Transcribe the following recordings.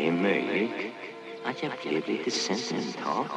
Det är möjligt att jag blev.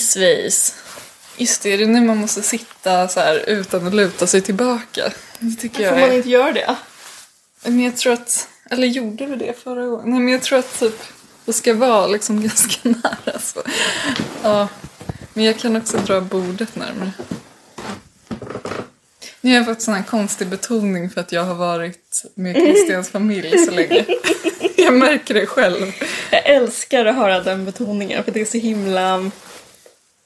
Svejs! Just det, är det nu man måste sitta så här utan att luta sig tillbaka? Det tycker jag Får man är... inte göra det? Men jag tror att... Eller gjorde du det förra gången? Nej men jag tror att typ det ska vara liksom ganska nära så. Ja. Men jag kan också dra bordet närmare. Nu har jag fått sån här konstig betoning för att jag har varit med Christians familj så länge. Jag märker det själv. Jag älskar att höra den betoningen för det är så himla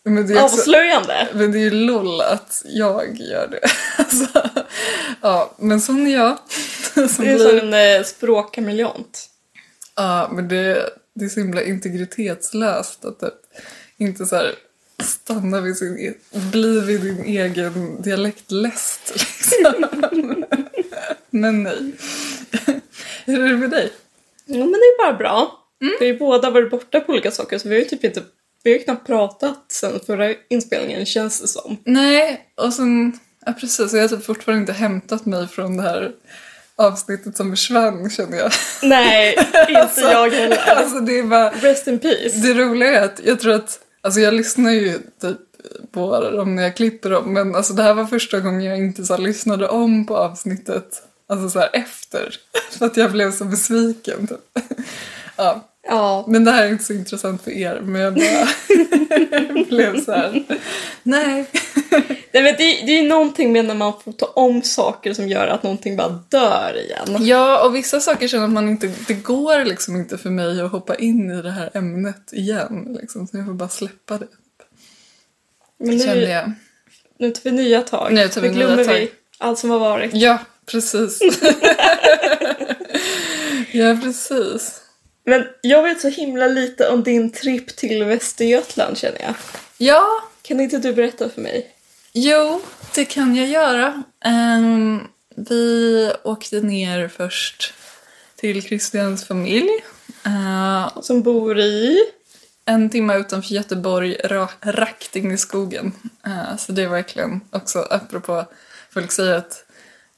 Men det är också... avslöjande. Men det är ju LOL att jag gör det. Alltså, ja, men sån är jag. Som Det är blir- som en eh, språkkameleont. Ja, men det, det är så himla integritetslöst att typ inte så här stanna vid sin, e- bli vid din egen dialektläst liksom. Men nej. Hur är det med dig? Ja men det är bara bra. Vi har ju båda varit borta på olika saker så vi har ju typ inte vi har ju knappt pratat sen förra inspelningen känns det som. Nej, och sen, ja precis, jag har typ fortfarande inte hämtat mig från det här avsnittet som försvann känner jag. Nej, inte jag heller. Alltså det är bara, Rest in peace. Det roliga är att jag tror att, alltså jag lyssnar ju typ på dem när jag klipper dem men alltså det här var första gången jag inte så lyssnade om på avsnittet alltså så här efter. För att jag blev så besviken typ. Ja, Ja, men det här är inte så intressant för er men jag bara blev så här. nej. Nej, men det, det är ju någonting med när man får ta om saker som gör att någonting bara dör igen. Ja, och vissa saker känner att man inte, det går liksom inte för mig att hoppa in i det här ämnet igen liksom. Så jag får bara släppa det. Men Kände nu, jag. nu tar vi nya tag. Nu tar vi nu nya glömmer tag. vi allt som har varit. Ja, precis. ja, precis. Men jag vet så himla lite om din tripp till Västergötland känner jag. Ja, Kan inte du berätta för mig? jo, det kan jag göra. Ehm, vi åkte ner först till Christians familj. Eh, Som bor i... en timme utanför Göteborg, ra- rakt in i skogen. Eh, så det är verkligen också, apropå, folk säger att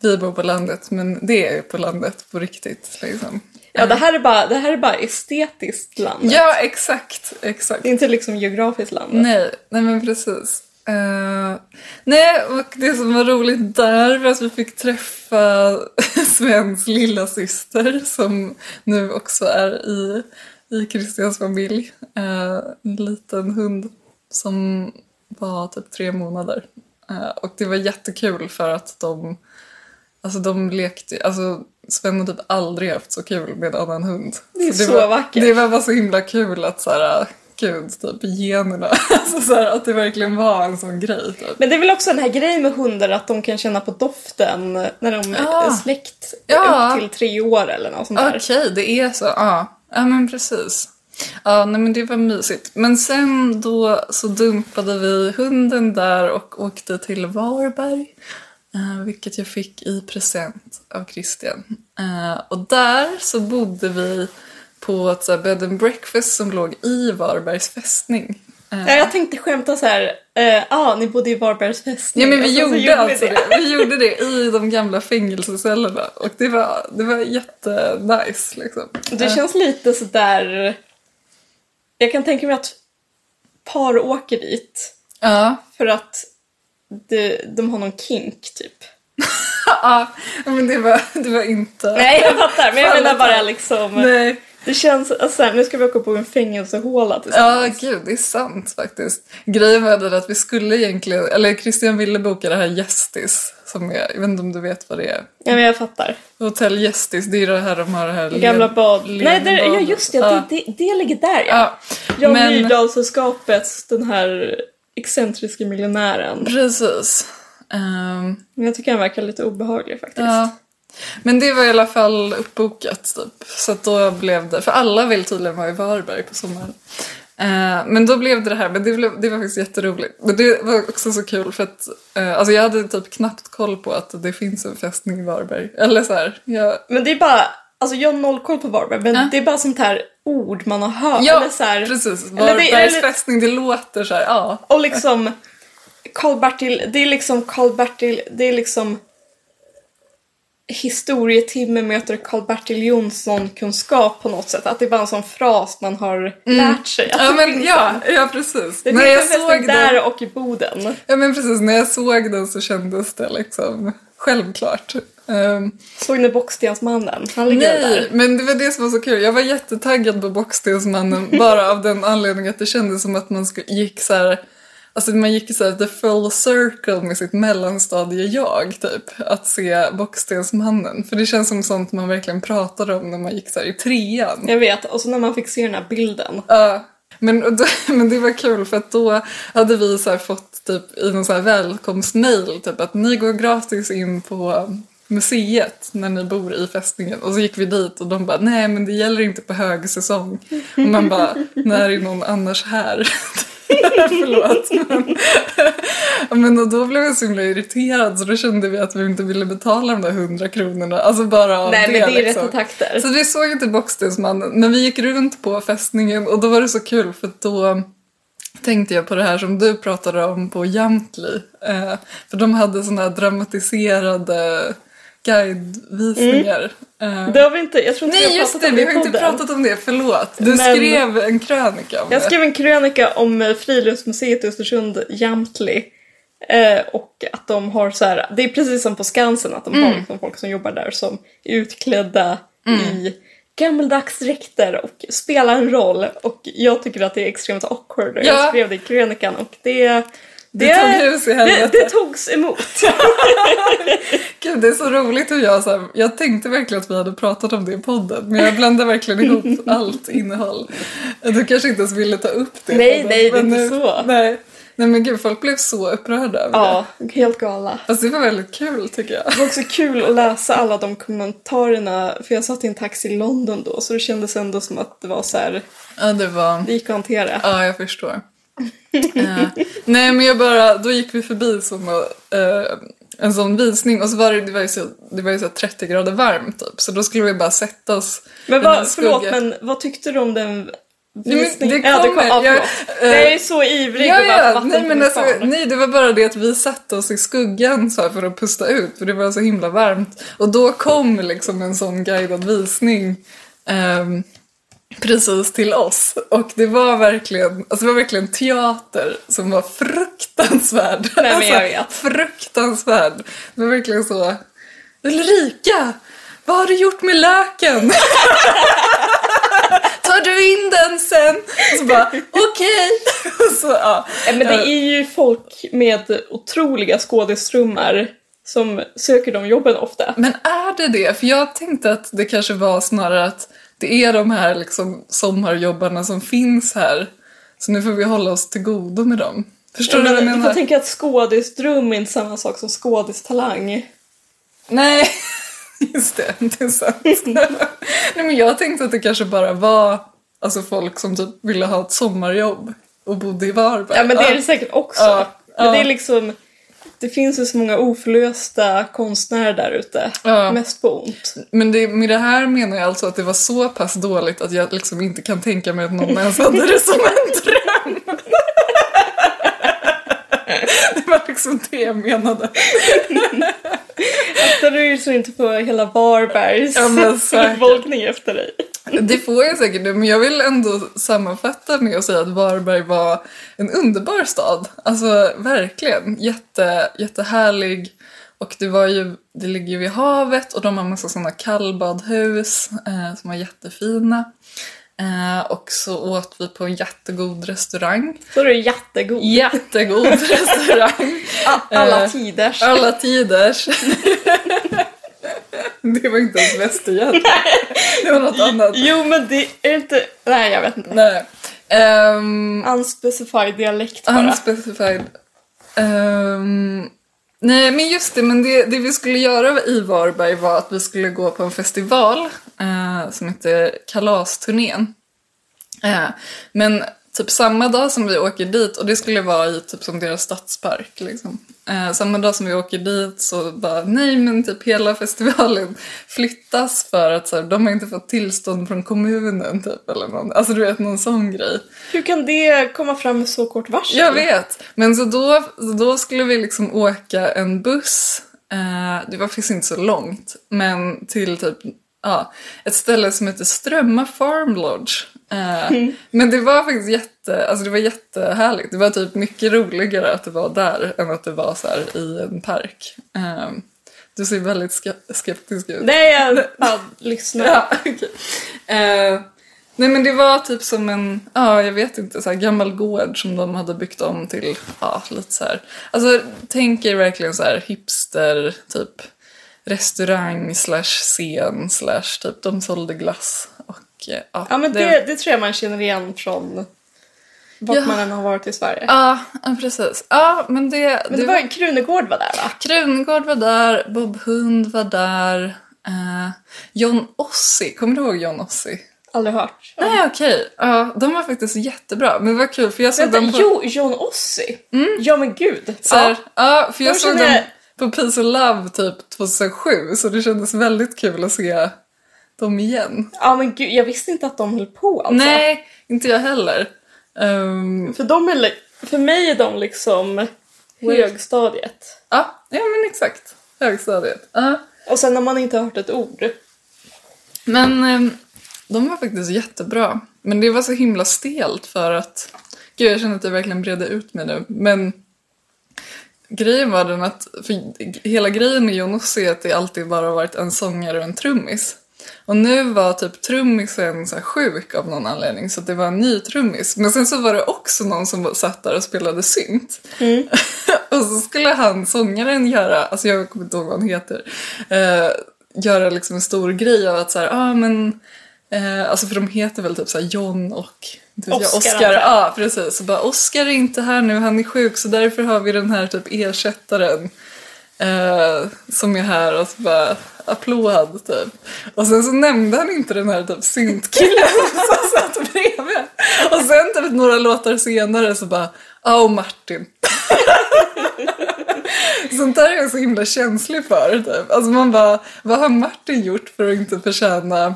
vi bor på landet, men det är ju på landet på riktigt. Liksom. Ja, det här är bara, det här är bara estetiskt land. Ja, exakt, exakt. Det är inte liksom geografiskt land. Nej, nej men precis. Eh, nej, och det som var roligt där var att vi fick träffa Svens lilla syster som nu också är i, i Christians familj. Eh, en liten hund som var typ tre månader. Eh, och det var jättekul för att de, alltså de lekte, alltså Sven har typ aldrig haft så kul med en annan hund. Det är så var, vackert. Det var bara så himla kul att så här, gud, typ generna. Alltså så här, att det verkligen var en sån grej. Typ. Men det är väl också den här grejen med hundar att de kan känna på doften när de Ja. är släkt Ja. upp till tre år eller något sånt där. Okej, det är så. Ja, ja men precis. Ja, nej men det var mysigt. Men sen då så dumpade vi hunden där och åkte till Varberg. Eh, vilket jag fick i present av Christian. Eh, och där så bodde vi på ett så här bed and breakfast som låg i Varbergs fästning. Eh, Ja, jag tänkte skämta så här. Ja, ah, ni bodde i Varbergs fästning. Ja men vi så gjorde vi alltså det. Vi gjorde det i de gamla fängelsecellerna och det var, det var jättenice liksom. Det känns lite sådär... Jag kan tänka mig att par åker dit Ja, för att de, de har någon kink typ. ja men det var, det var inte... Nej jag fattar men jag menar bara liksom. Nej. Det känns, alltså, nu ska vi åka på en fängelsehåla Ja, tillsammans. gud, det är sant faktiskt. Grejen var den att vi skulle egentligen, eller Christian ville boka det här Gästis, som är, jag vet inte om du vet vad det är. Ja men jag fattar. Hotell Gästis, det är det här de har det här Gamla bad. Nej det, ja just det, Ja. det, det, det ligger där ja. Ja, Jan men- Myrdalsällskapets den här excentriska miljonären. precis. Men jag tycker han verkar lite obehaglig faktiskt. ja, Men det var i alla fall uppbokat typ. Så då blev det, för alla vill tydligen vara i Varberg på sommaren. Eh, men då blev det det här, men det, blev, det var faktiskt jätteroligt. Men det var också så kul för att eh, alltså jag hade typ knappt koll på att det finns en fästning i Varberg. Eller så här, jag, Men det är bara, alltså jag har noll koll på Varberg men Ja. det är bara sånt här ord man har hört. ja eller så här, precis. eller det- det låter så här, ja. Och liksom Karl-Bertil, det är liksom Karl-Bertil, det är liksom historietimme möter Karl-Bertil Jonsson-kunskap på något sätt. Att det är bara en sån fras man har lärt sig. Mm. Ja, men, finns ja, ja, precis. Det När jag såg där den, och i Boden. ja, men precis, när jag såg den så kändes det liksom självklart. Ehm, Såg ni Bockstensmannen? Han ligger Nej, där. men det var det som var så kul. Jag var jättetaggad på Bockstensmannen bara av den anledningen att det kändes som att man gick så här, alltså man gick så här the full circle med sitt mellanstadie-jag typ. Att se Bockstensmannen. För det känns som sånt man verkligen pratade om när man gick så i trean. Jag vet, och så när man fick se den här bilden. Ja, men, då, men det var kul för att då hade vi så här fått typ i någon så här välkomstmail typ att ni går gratis in på museet när ni bor i fästningen och så gick vi dit och de bara nej men det gäller inte på högsäsong och man bara när är någon annars här? Förlåt. Men, men och då blev jag så himla irriterad så då kände vi att vi inte ville betala de där hundra kronorna. Alltså bara av Nej, men det är liksom. rätta takter. Så vi såg inte Bockstensmannen, men vi gick runt på fästningen och då var det så kul för då tänkte jag på det här som du pratade om på Jamtli. Eh, för de hade såna här dramatiserade guidevisningar. Eh, Det har vi inte, jag tror inte Nej vi har pratat det, om vi i har inte pratat om det, förlåt. Du Men- skrev en krönika om Jag det. skrev en krönika om eh, Friluftsmuseet i Östersund, Jamtli. Eh, och att de har så här, det är precis som på Skansen att de Mm. har liksom folk som jobbar där som är utklädda i gammeldags dräkter och spelar en roll. Och jag tycker att det är extremt awkward och jag Ja. skrev det i krönikan och det... Det tog hus i det, helvete. det togs emot. Gud, det är så roligt hur jag så här, jag tänkte verkligen att vi hade pratat om det i podden men jag blandade verkligen ihop allt innehåll. Du kanske inte ens ville ta upp det. Nej, podden, nej, det är inte så. Nej. nej, men gud, folk blev så upprörda över det. ja, helt gala. Fast det var väldigt kul tycker jag. Det var också kul att läsa alla de kommentarerna för jag satt i en taxi i London då så det kändes ändå som att det var så här, Ja, det var... det gick att hantera. Ja, jag förstår. Eh, nej, men jag bara, då gick vi förbi som, eh, en sån visning och så var det, det var ju så, det var ju så 30 grader varmt typ. Så då skulle vi bara sätta oss Men vad, förlåt, men vad tyckte du om den visningen? det ja, det kom, kommer- ja, jag- förlåt. eh, jag är så ivrig Ja, bara ja, vatten nej, men alltså, nej, det var bara det att vi satte oss i skuggan så för att pusta ut för det var så himla varmt. Och då kom liksom en sån guidad visning ehm, precis till oss. Och det var verkligen, alltså det var verkligen teater som var fruktansvärd. Nej, men jag Alltså, vet. Fruktansvärd. Det var verkligen så, Ulrika, vad har du gjort med löken? Tar du in den sen? Och så bara, okej. Så, ja. Men det är ju folk med otroliga skådestrummar som söker de jobben ofta. Men är det det? För jag tänkte att det kanske var snarare att det är de här liksom sommarjobbarna som finns här. Så nu får vi hålla oss till godo med dem. Förstår du vad jag Men du får menar? tänka att skådisdröm är inte samma sak som skådistalang. Nej, just det. Det är sant. Nej, men jag tänkte att det kanske bara var alltså, folk som typ ville ha ett sommarjobb och bodde i Varberg. Ja men det är det säkert också. Ja, Men ja. det är liksom, det finns ju så många oförlösta konstnärer där ute. Ja. Mest på ont. Men det, med det här menar jag alltså att det var så pass dåligt att jag liksom inte kan tänka mig att någon ens hade det som en dröm. Det var liksom det jag menade. Akta dig så inte får hela Varbergs Ja, befolkning efter dig. Det får jag säkert nu, men jag vill ändå sammanfatta med att säga att Varberg var en underbar stad. Alltså verkligen. Jätte, jättehärlig. Och det var ju, det ligger ju vid havet och de har massa sådana kallbadhus eh, som var jättefina. Eh, och så åt vi på en jättegod restaurang. Så är du jättegod. Jättegod restaurang. Alla Eh, tiders. Alla tiders. det var inte ens Västergötland. Det var något annat. Jo men det är inte, nej jag vet inte. Nej. Um, Unspecified dialekt bara. unspecified. Ehm, Nej, men just det, men det, det vi skulle göra i Varberg var att vi skulle gå på en festival eh, som heter Kalasturnén. Eh, men typ samma dag som vi åker dit, och det skulle vara i typ som deras stadspark liksom. Eh, samma dag som vi åker dit så bara, nej men typ hela festivalen flyttas för att så här, de har inte fått tillstånd från kommunen typ eller någon, alltså du vet någon sån grej. Hur kan det komma fram med så kort varsel? Jag vet, men så då, så då skulle vi liksom åka en buss, eh, det var faktiskt inte så långt, men till typ ja, ett ställe som heter Strömma Farm Lodge. Eh, Men det var faktiskt jätte, alltså det var jättehärligt. Det var typ mycket roligare att det var där än att det var så i en park. Eh, du ser väldigt ske- skeptisk ut. Nej, jag bara lyssnar. Ja, okej. Eh, nej men det var typ som en, ja jag vet inte, så här gammal gård som de hade byggt om till, ja lite så här. Alltså tänk er verkligen så här hipster, typ restaurang slash scen slash typ de sålde glass och ja. Ja, men det, det tror jag man känner igen från vart Ja. man än har varit i Sverige. Ja, ja, precis. Ja, men det... Men det var Krunegård var där va? Krungård var där, Bob Hund var där, eh, John Ossi, kommer du ihåg John Ossi? Aldrig hört. Nej okej, ja, de var faktiskt jättebra. Men det var kul för jag såg Vänta, dem på... jo, John Ossi? Ja men gud. Så här, ja. för jag De såg känner dem jag- på Peace of Love typ 2007 så det kändes väldigt kul att se dem igen. Ja men gud, jag visste inte att de höll på alltså. Nej, inte jag heller. Ehm, För, de är, för mig är de liksom högstadiet. ja, ja, men exakt. Högstadiet. Ja. Och sen när man inte har hört ett ord. Men ehm, de var faktiskt jättebra. Men det var så himla stelt för att... Gud, jag känner att jag verkligen breder ut mig nu. Men grejen var den att... För hela grejen med John Ossi är att det alltid bara varit en sångare och en trummis. Och nu var typ trummisen så sjuk av någon anledning så det var en ny trummis. Men sen så var det också någon som satt där och spelade synt. och så skulle han, sångaren, göra, alltså jag kommer inte ihåg vad han heter, eh, göra liksom en stor grej av att så här, ah, men, eh, alltså för de heter väl typ så John och Oscar, Oscar. jag. Ja, precis. Så bara, Oscar är inte här nu, han är sjuk så därför har vi den här typ ersättaren. Eh, som är här och så bara applåd typ. Och sen så nämnde han inte den här typ syntkillen som satt bredvid. Och sen typ några låtar senare så bara, oh Martin. Sånt där är jag så himla känslig för. Typ. Alltså man bara, vad har Martin gjort för att inte förtjäna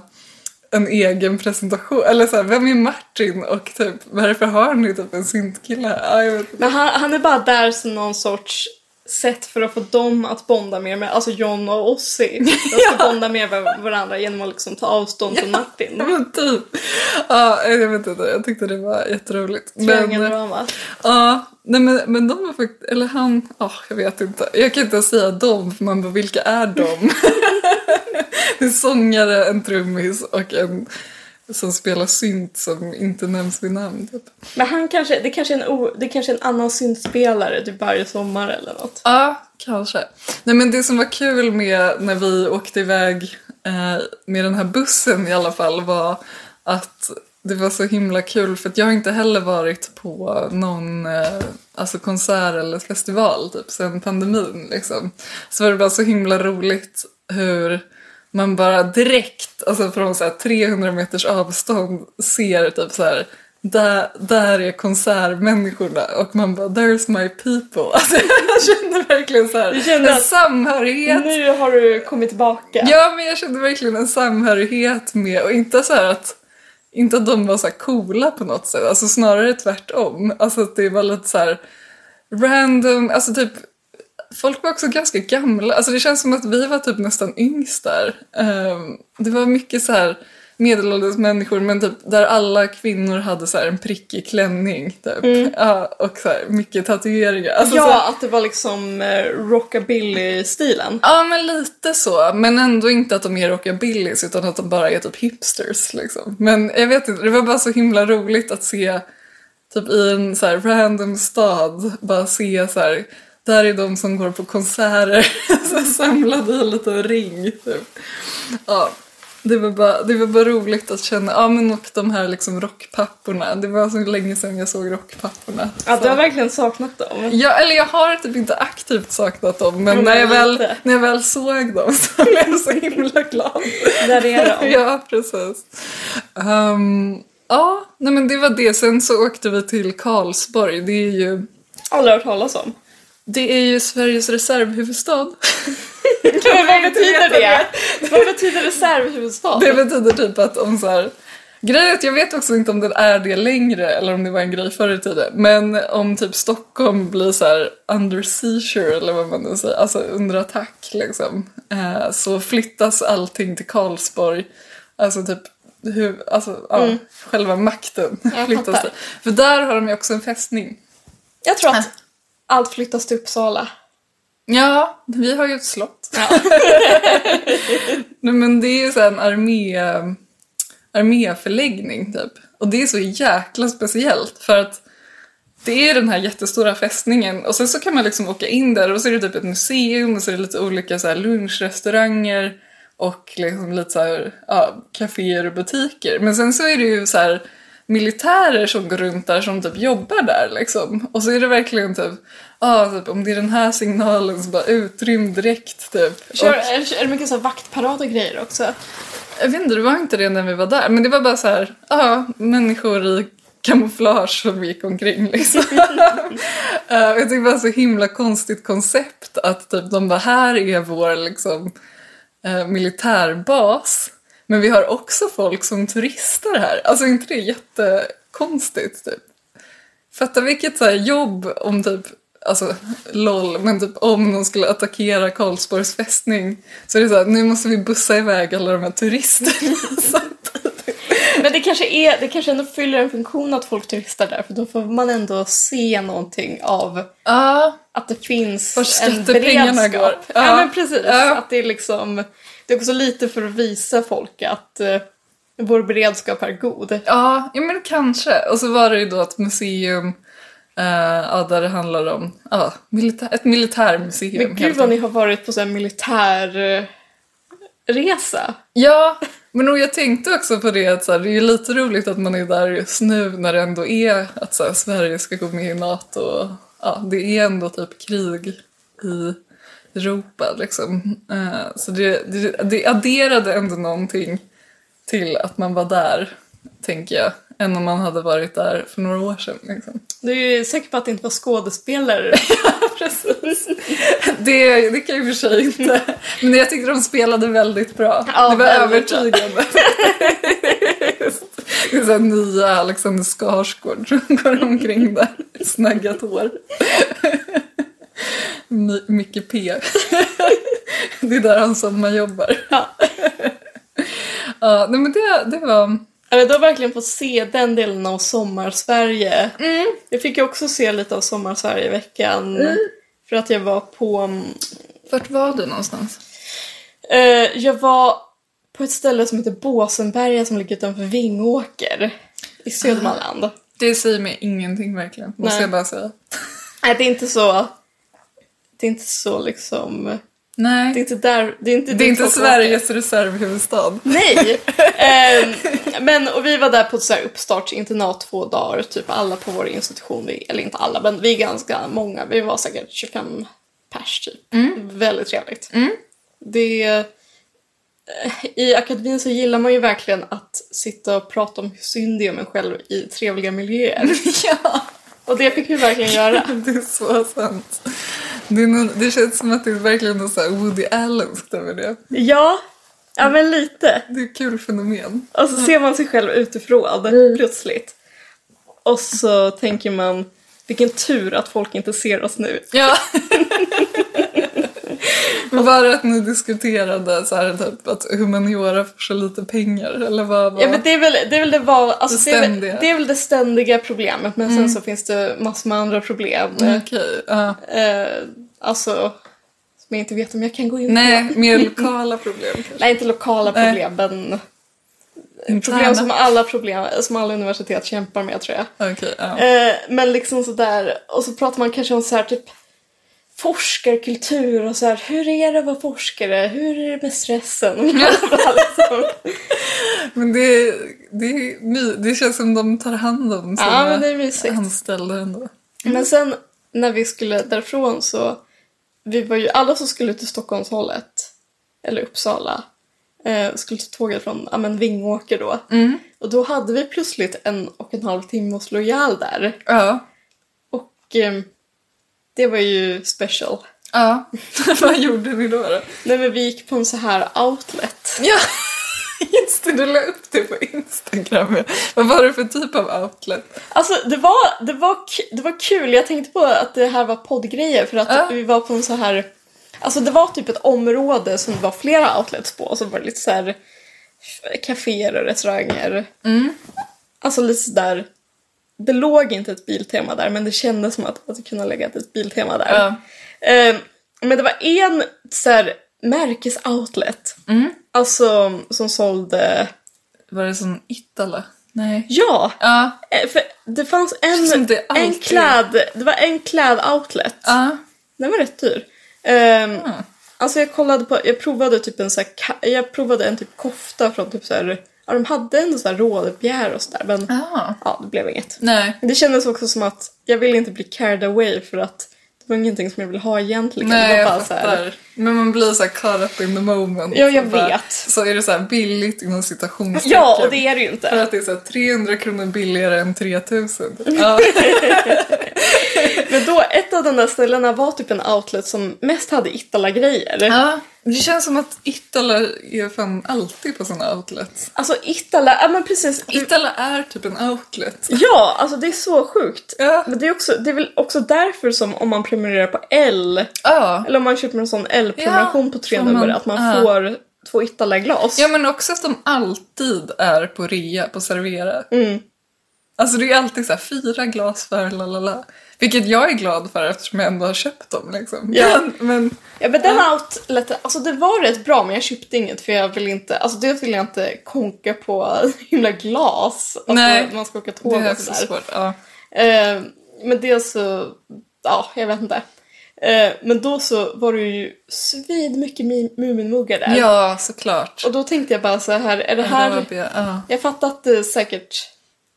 en egen presentation? Eller så här, vem är Martin och typ, varför har ni typ en syntkille här? Ah, jag vet inte. Men han, han är bara där som någon sorts sätt för att få dem att bonda mer med, alltså John och Ossi. De ska bonda med var- varandra genom att liksom ta avstånd från Martin. Ja, men typ. Ja, jag vet inte, jag tyckte det var jätteroligt. Triangeldrama. ja, nej men, men de var faktiskt, eller han, ja jag vet inte. Jag kan inte säga dem, för man bara, vilka är de? det är sångare, en trummis och en som spelar synt som inte nämns vid namn. Typ. Men han kanske, det kanske är en, o, det kanske är en annan syntspelare typ varje sommar eller något. Ja, kanske. Nej men det som var kul med när vi åkte iväg eh, med den här bussen i alla fall var att det var så himla kul för att jag har inte heller varit på någon eh, alltså konsert eller festival typ sen pandemin liksom. Så var det bara så himla roligt hur man bara direkt, alltså från så här 300 meters avstånd ser typ så här där, där är konsertmänniskorna och man bara there's my people. Alltså jag kände verkligen så här kände en samhörighet. Nu har du kommit tillbaka. Ja men jag kände verkligen en samhörighet med och inte så här att inte att de var så coola på något sätt, alltså snarare tvärtom. Alltså att det var lite så här random, alltså typ Folk var också ganska gamla, alltså det känns som att vi var typ nästan yngst där. Ehm, det var mycket så här medelålders människor men typ där alla kvinnor hade så en prickig klänning typ. Ja, och så här mycket tatueringar. Alltså, så här, Ja, att det var liksom eh, rockabilly-stilen. Ja, men lite så. Men ändå inte att de är rockabillys utan att de bara är typ hipsters liksom. Men jag vet inte, det var bara så himla roligt att se typ i en så här random stad bara se så här där är de som går på konserter samlade i en liten ring typ. Ja. Det var, bara, det var bara roligt att känna, ja men och de här liksom rockpapporna. Det var så länge sedan jag såg rockpapporna. Ja, Så- du har verkligen saknat dem. Ja, eller jag har typ inte aktivt saknat dem, men när, jag väl, när jag väl såg dem så blev jag så himla glad. Där är de. ja, precis. Ehm, ja, nej men det var det. Sen så åkte vi till Karlsborg. Det är ju, Aldrig hört talas om. Det är ju Sveriges reservhuvudstad. Vad betyder det? Vad betyder reservhuvudstad? Det betyder typ att om så här... Grejen är att jag vet också inte om det är det längre eller om det var en grej förr i tiden. Men om typ Stockholm blir så här under seizure eller vad man nu säger, alltså under attack liksom. Eh, så flyttas allting till Karlsborg. Alltså typ hur, alltså, ja, själva makten Jag flyttas dit. För där har de ju också en fästning. Jag tror att allt flyttas till Uppsala. Ja, vi har ju ett slott. Ja. Nej men det är så en armé, arméförläggning typ. Och det är så jäkla speciellt för att det är den här jättestora fästningen och sen så kan man liksom åka in där och så är det typ ett museum och så är det lite olika så lunchrestauranger och liksom lite så här, ja, kaféer och butiker. Men sen så är det ju så här militärer som går runt där som typ jobbar där liksom. Och så är det verkligen typ, ja, typ om det är den här signalen så bara utrym direkt typ. Kör, Och- är, det mycket så vaktparad och grejer också? jag vet inte, det var inte det när vi var där. Men det var bara så här, ja, människor i kamouflage som gick omkring liksom. Eh, jag tycker det var så himla konstigt koncept att typ de bara, här är vår liksom eh, militärbas. Men vi har också folk som turistar här. Alltså är inte det jättekonstigt typ? Fatta vilket så jobb om typ, alltså LOL, men typ om de skulle attackera Karlsborgs fästning så är det så här, nu måste vi bussa iväg alla de här turisterna. Men det kanske, är, det kanske ändå fyller en funktion att folk turistar där för då får man ändå se någonting av Ja, att det finns en beredskap. går. Ja, Ja. men precis. Ja. Att det är liksom, det är också lite för att visa folk att eh, vår beredskap är god. ja, ja men kanske. Och så var det ju då ett museum eh, där det handlar om ja, militär, ett militärmuseum. Men gud vad ni har varit på så här militär eh, resa. Ja, men och jag tänkte också på det att så här, det är ju lite roligt att man är där just nu när det ändå är att så här, Sverige ska gå med i NATO. Och, ja, det är ändå typ krig i Europa liksom. Eh, så det, det, det adderade ändå någonting till att man var där, tänker jag. Än om man hade varit där för några år sedan. Liksom. Du är säker på att det inte var skådespelare? Precis. Det, det kan jag i och för sig inte. Men jag tyckte de spelade väldigt bra. Ja, det var övertygande. Det är så nya Alexander Skarsgård som går omkring där. Snaggat hår. My- Micke P. Det är där han sommarjobbar. Ja. Ja, nej men det, det var... Eller du har verkligen fått se den delen av Sommarsverige. Jag fick ju också se lite av Sommarsverige i veckan. För att jag var på... mm, Vart var du någonstans? Eh, jag var på ett ställe som heter Båsenberga som ligger utanför Vingåker i Södermanland. Det säger mig ingenting verkligen, måste Nej. jag bara säga. Nej, det är inte så... Det är inte så liksom... Nej. Det är inte där... Det är inte, Det är inte Sveriges reservhuvudstad. Nej! Ehm, men och vi var där på ett så här uppstartsinternat två dagar, typ alla på vår institution. Vi, eller inte alla, men vi är ganska många. Vi var säkert 25 pers typ. Väldigt trevligt. Det, eh, I akademin så gillar man ju verkligen att sitta och prata om hur synd det är om en själv i trevliga miljöer. ja. Och det fick vi verkligen göra. Det är så sant. Det, nog, det känns som att det är verkligen något så här Woody Allenskt över det. Ja, ja men lite. Det är ett kul fenomen. Och så ser man sig själv utifrån plötsligt. Och så tänker man, vilken tur att folk inte ser oss nu. Ja. Men var det att ni diskuterade så här, typ, att humaniora får så lite pengar? Eller vad var Ja men det är väl det, är väl det, var, alltså, Det det, är, väl, det är väl det ständiga problemet men sen så finns det massor med andra problem. Okej, ja. Eh, alltså, som jag inte vet om jag kan gå in Nej, på. mer lokala problem kanske. Nej, inte lokala Nej. problem men Interna. problem som alla problem, som alla universitet kämpar med tror jag. Okej, ja. Eh, men liksom sådär, och så pratar man kanske om så här typ forskarkultur och så här, hur är det att vara forskare? Hur är det med stressen? Men det, det, det känns som de tar hand om sina Ja, men det är mysigt. anställda ändå. Men sen när vi skulle därifrån så, vi var ju alla som skulle till Stockholmshållet, eller Uppsala, eh, skulle ta tåget från ja, men Vingåker då. Och då hade vi plötsligt en och en halv timme att slå ihjäl där. Ja. Och eh, det var ju special. Ja. Vad gjorde ni då? då? Nej men vi gick på en så här outlet. Ja, just det. Du la upp det på Instagram. ja. Vad var det för typ av outlet? Alltså det var, det, var, det var kul, jag tänkte på att det här var poddgrejer för att Ja. vi var på en så här Alltså det var typ ett område som det var flera outlets på och så var det lite så här kaféer och restauranger. Alltså lite sådär Det låg inte ett biltema där men det kändes som att det hade kunnat lägga ett biltema där. Ja. Eh, men det var en så här märkesoutlet. Alltså som sålde Var det sån Itala? Nej. Ja! Ja. Eh, För det fanns Som en, det en kläd... Det var en klädoutlet. Ja. Den var rätt dyr. Um, Mm. Alltså jag kollade på... Jag provade typ en så här, Jag provade en typ kofta från typ så här... Ja, de hade ändå så här rådbjär och sådär men Ja. ja, det blev inget. Nej. Det kändes också som att jag ville inte bli carried away för att det var ingenting som jag ville ha egentligen. Nej, jag bara så här, fattar. Men man blir så här caught up in the moment. Ja, jag bara- vet. Så är det så här billigt inom citationstecken. Ja, och det är det ju För inte. att det är så här 300 kronor billigare än 3000. Ja. Men då, ett av de där ställena var typ en outlet som mest hade Itala-grejer. ja. Det känns som att Itala är fan alltid på såna outlets. Alltså Itala, ja men precis. Itala är typ en outlet. Ja, alltså det är så sjukt. Ja. Men det är, också, det är väl också därför som om man prenumererar på L, Ja. eller om man köper en sån L-prenumeration Ja, på tre nummer, att man ja. får två Itala-glas. Ja men också att de alltid är på rea på Servera. Mm. Alltså det är alltid så här fyra glas för la la la. Vilket jag är glad för eftersom jag ändå har köpt dem liksom. Ja. Men, men Ja men den outleten, alltså det var rätt bra men jag köpte inget för jag vill inte, alltså det vill jag inte konka på himla glas. Alltså Nej, man ska åka det tåg är och så sådär. svårt. Ja. Eh, men det så, ja jag vet inte. Eh, men då så var det ju svid mycket mi- Muminmuggar där. ja, såklart. Och då tänkte jag bara så här, är det här... Arabia, ja. Jag fattar att det säkert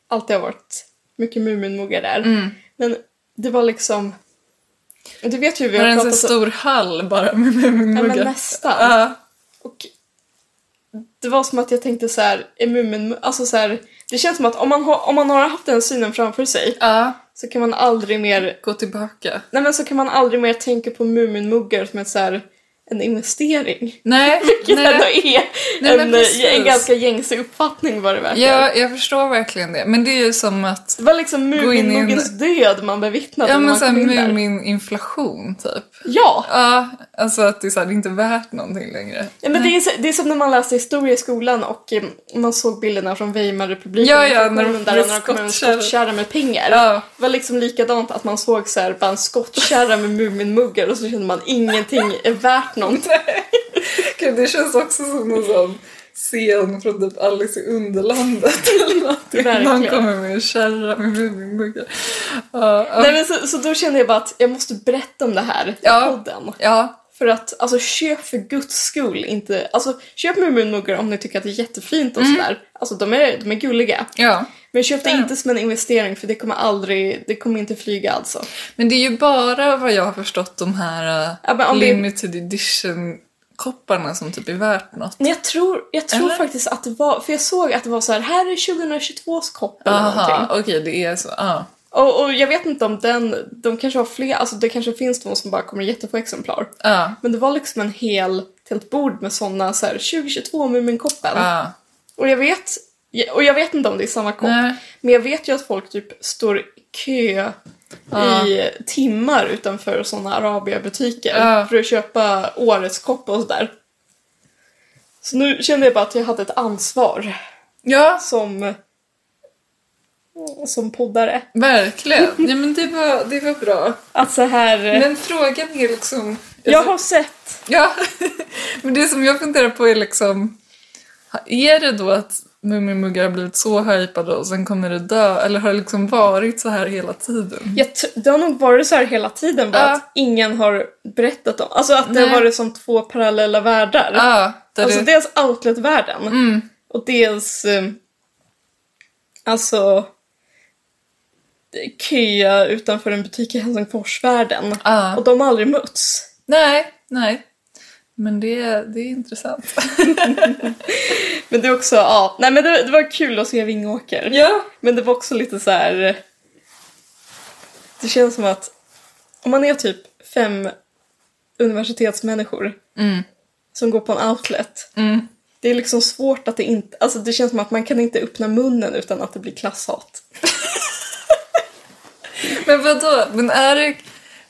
alltid har varit mycket Muminmuggar där. Mm. Men det var liksom... Du vet ju hur vi Var har det en sån pratat så... stor hall bara med Ja, men nästan. Ja. Och det var som att jag tänkte så här, är Mumin... Alltså så här, det känns som att om man, har, om man har haft den synen framför sig ja, så kan man aldrig mer... gå tillbaka. Nej men så kan man aldrig mer tänka på Muminmuggar som ett så här, en investering. Nej, Vilket ändå nej. är Nej, en, precis. en ganska gängse uppfattning vad det verkar. Ja, jag förstår verkligen det. Men det är ju som att Det var liksom Gå in Muminmuggens död man bevittnade Ja men såhär. Mumin-inflation typ. Ja! Ja, alltså att det är, så här, det är inte värt någonting längre. ja men det, är, det är som när man läste historia i skolan och eh, man såg bilderna från Weimarrepubliken. Ja, ja, när där när de kom med en skottkärra. med pengar. Ja. Det var liksom likadant att man såg så här, bara en skottkärra med Muminmuggar och så kände man ingenting är värt någonting. Gud, det känns också som en sån scen från typ Alice i Underlandet eller någonting. Någon kommer med en kärra med ja. Nej, men så, så då kände jag bara att jag måste berätta om det här i Ja. podden. ja, För att, alltså köp för guds skull inte, alltså köp Muminmuggar om ni tycker att det är jättefint och sådär. Alltså de är, de är gulliga. ja. Men köp det Ja. inte som en investering för det kommer aldrig, det kommer inte flyga alltså. Men det är ju bara vad jag har förstått de här uh, Ja, om det- limited edition kopparna som typ är värt något. Men jag tror, jag tror Eller? faktiskt att det var, för jag såg att det var så här, här är 2022s kopp eller Aha, någonting. okej det är så. Ja. Och, och jag vet inte om den, de kanske har fler, alltså det kanske finns de som bara kommer jättefå exemplar. Ja. Men det var liksom en hel, ett helt bord med såna så här 2022 Muminkoppen. Ja. Och jag vet, och jag vet inte om det är samma kopp. Nej. Men jag vet ju att folk typ står i kö Ja. i timmar utanför såna Arabia-butiker Ja. för att köpa årets kopp och sådär. Så nu kände jag bara att jag hade ett ansvar ja, som, som poddare. verkligen. Ja, men det var, det var bra. Att så här... Men frågan är liksom... jag har sett... Ja, men det som jag funderar på är liksom... Är det då att Mumimuggar har blivit så hypade och sen kommer det dö? Eller har det liksom varit så här hela tiden? Jag det har nog varit så här hela tiden bara Ja. att ingen har berättat om. Alltså att det Nej. har varit som två parallella världar. Ja, där Alltså det... dels outlet-världen Mm. och dels eh, alltså köa utanför en butik i Helsingfors-världen. Ja. Och de har aldrig mötts. Nej, nej. Men det, det är intressant. Men det är också, ja, nej men det, det var kul att se Vingåker. ja. Men det var också lite så här. Det känns som att om man är typ fem universitetsmänniskor Mm. som går på en outlet. Mm. Det är liksom svårt att det inte, alltså det känns som att man kan inte öppna munnen utan att det blir klasshat. Men vadå? Men är det...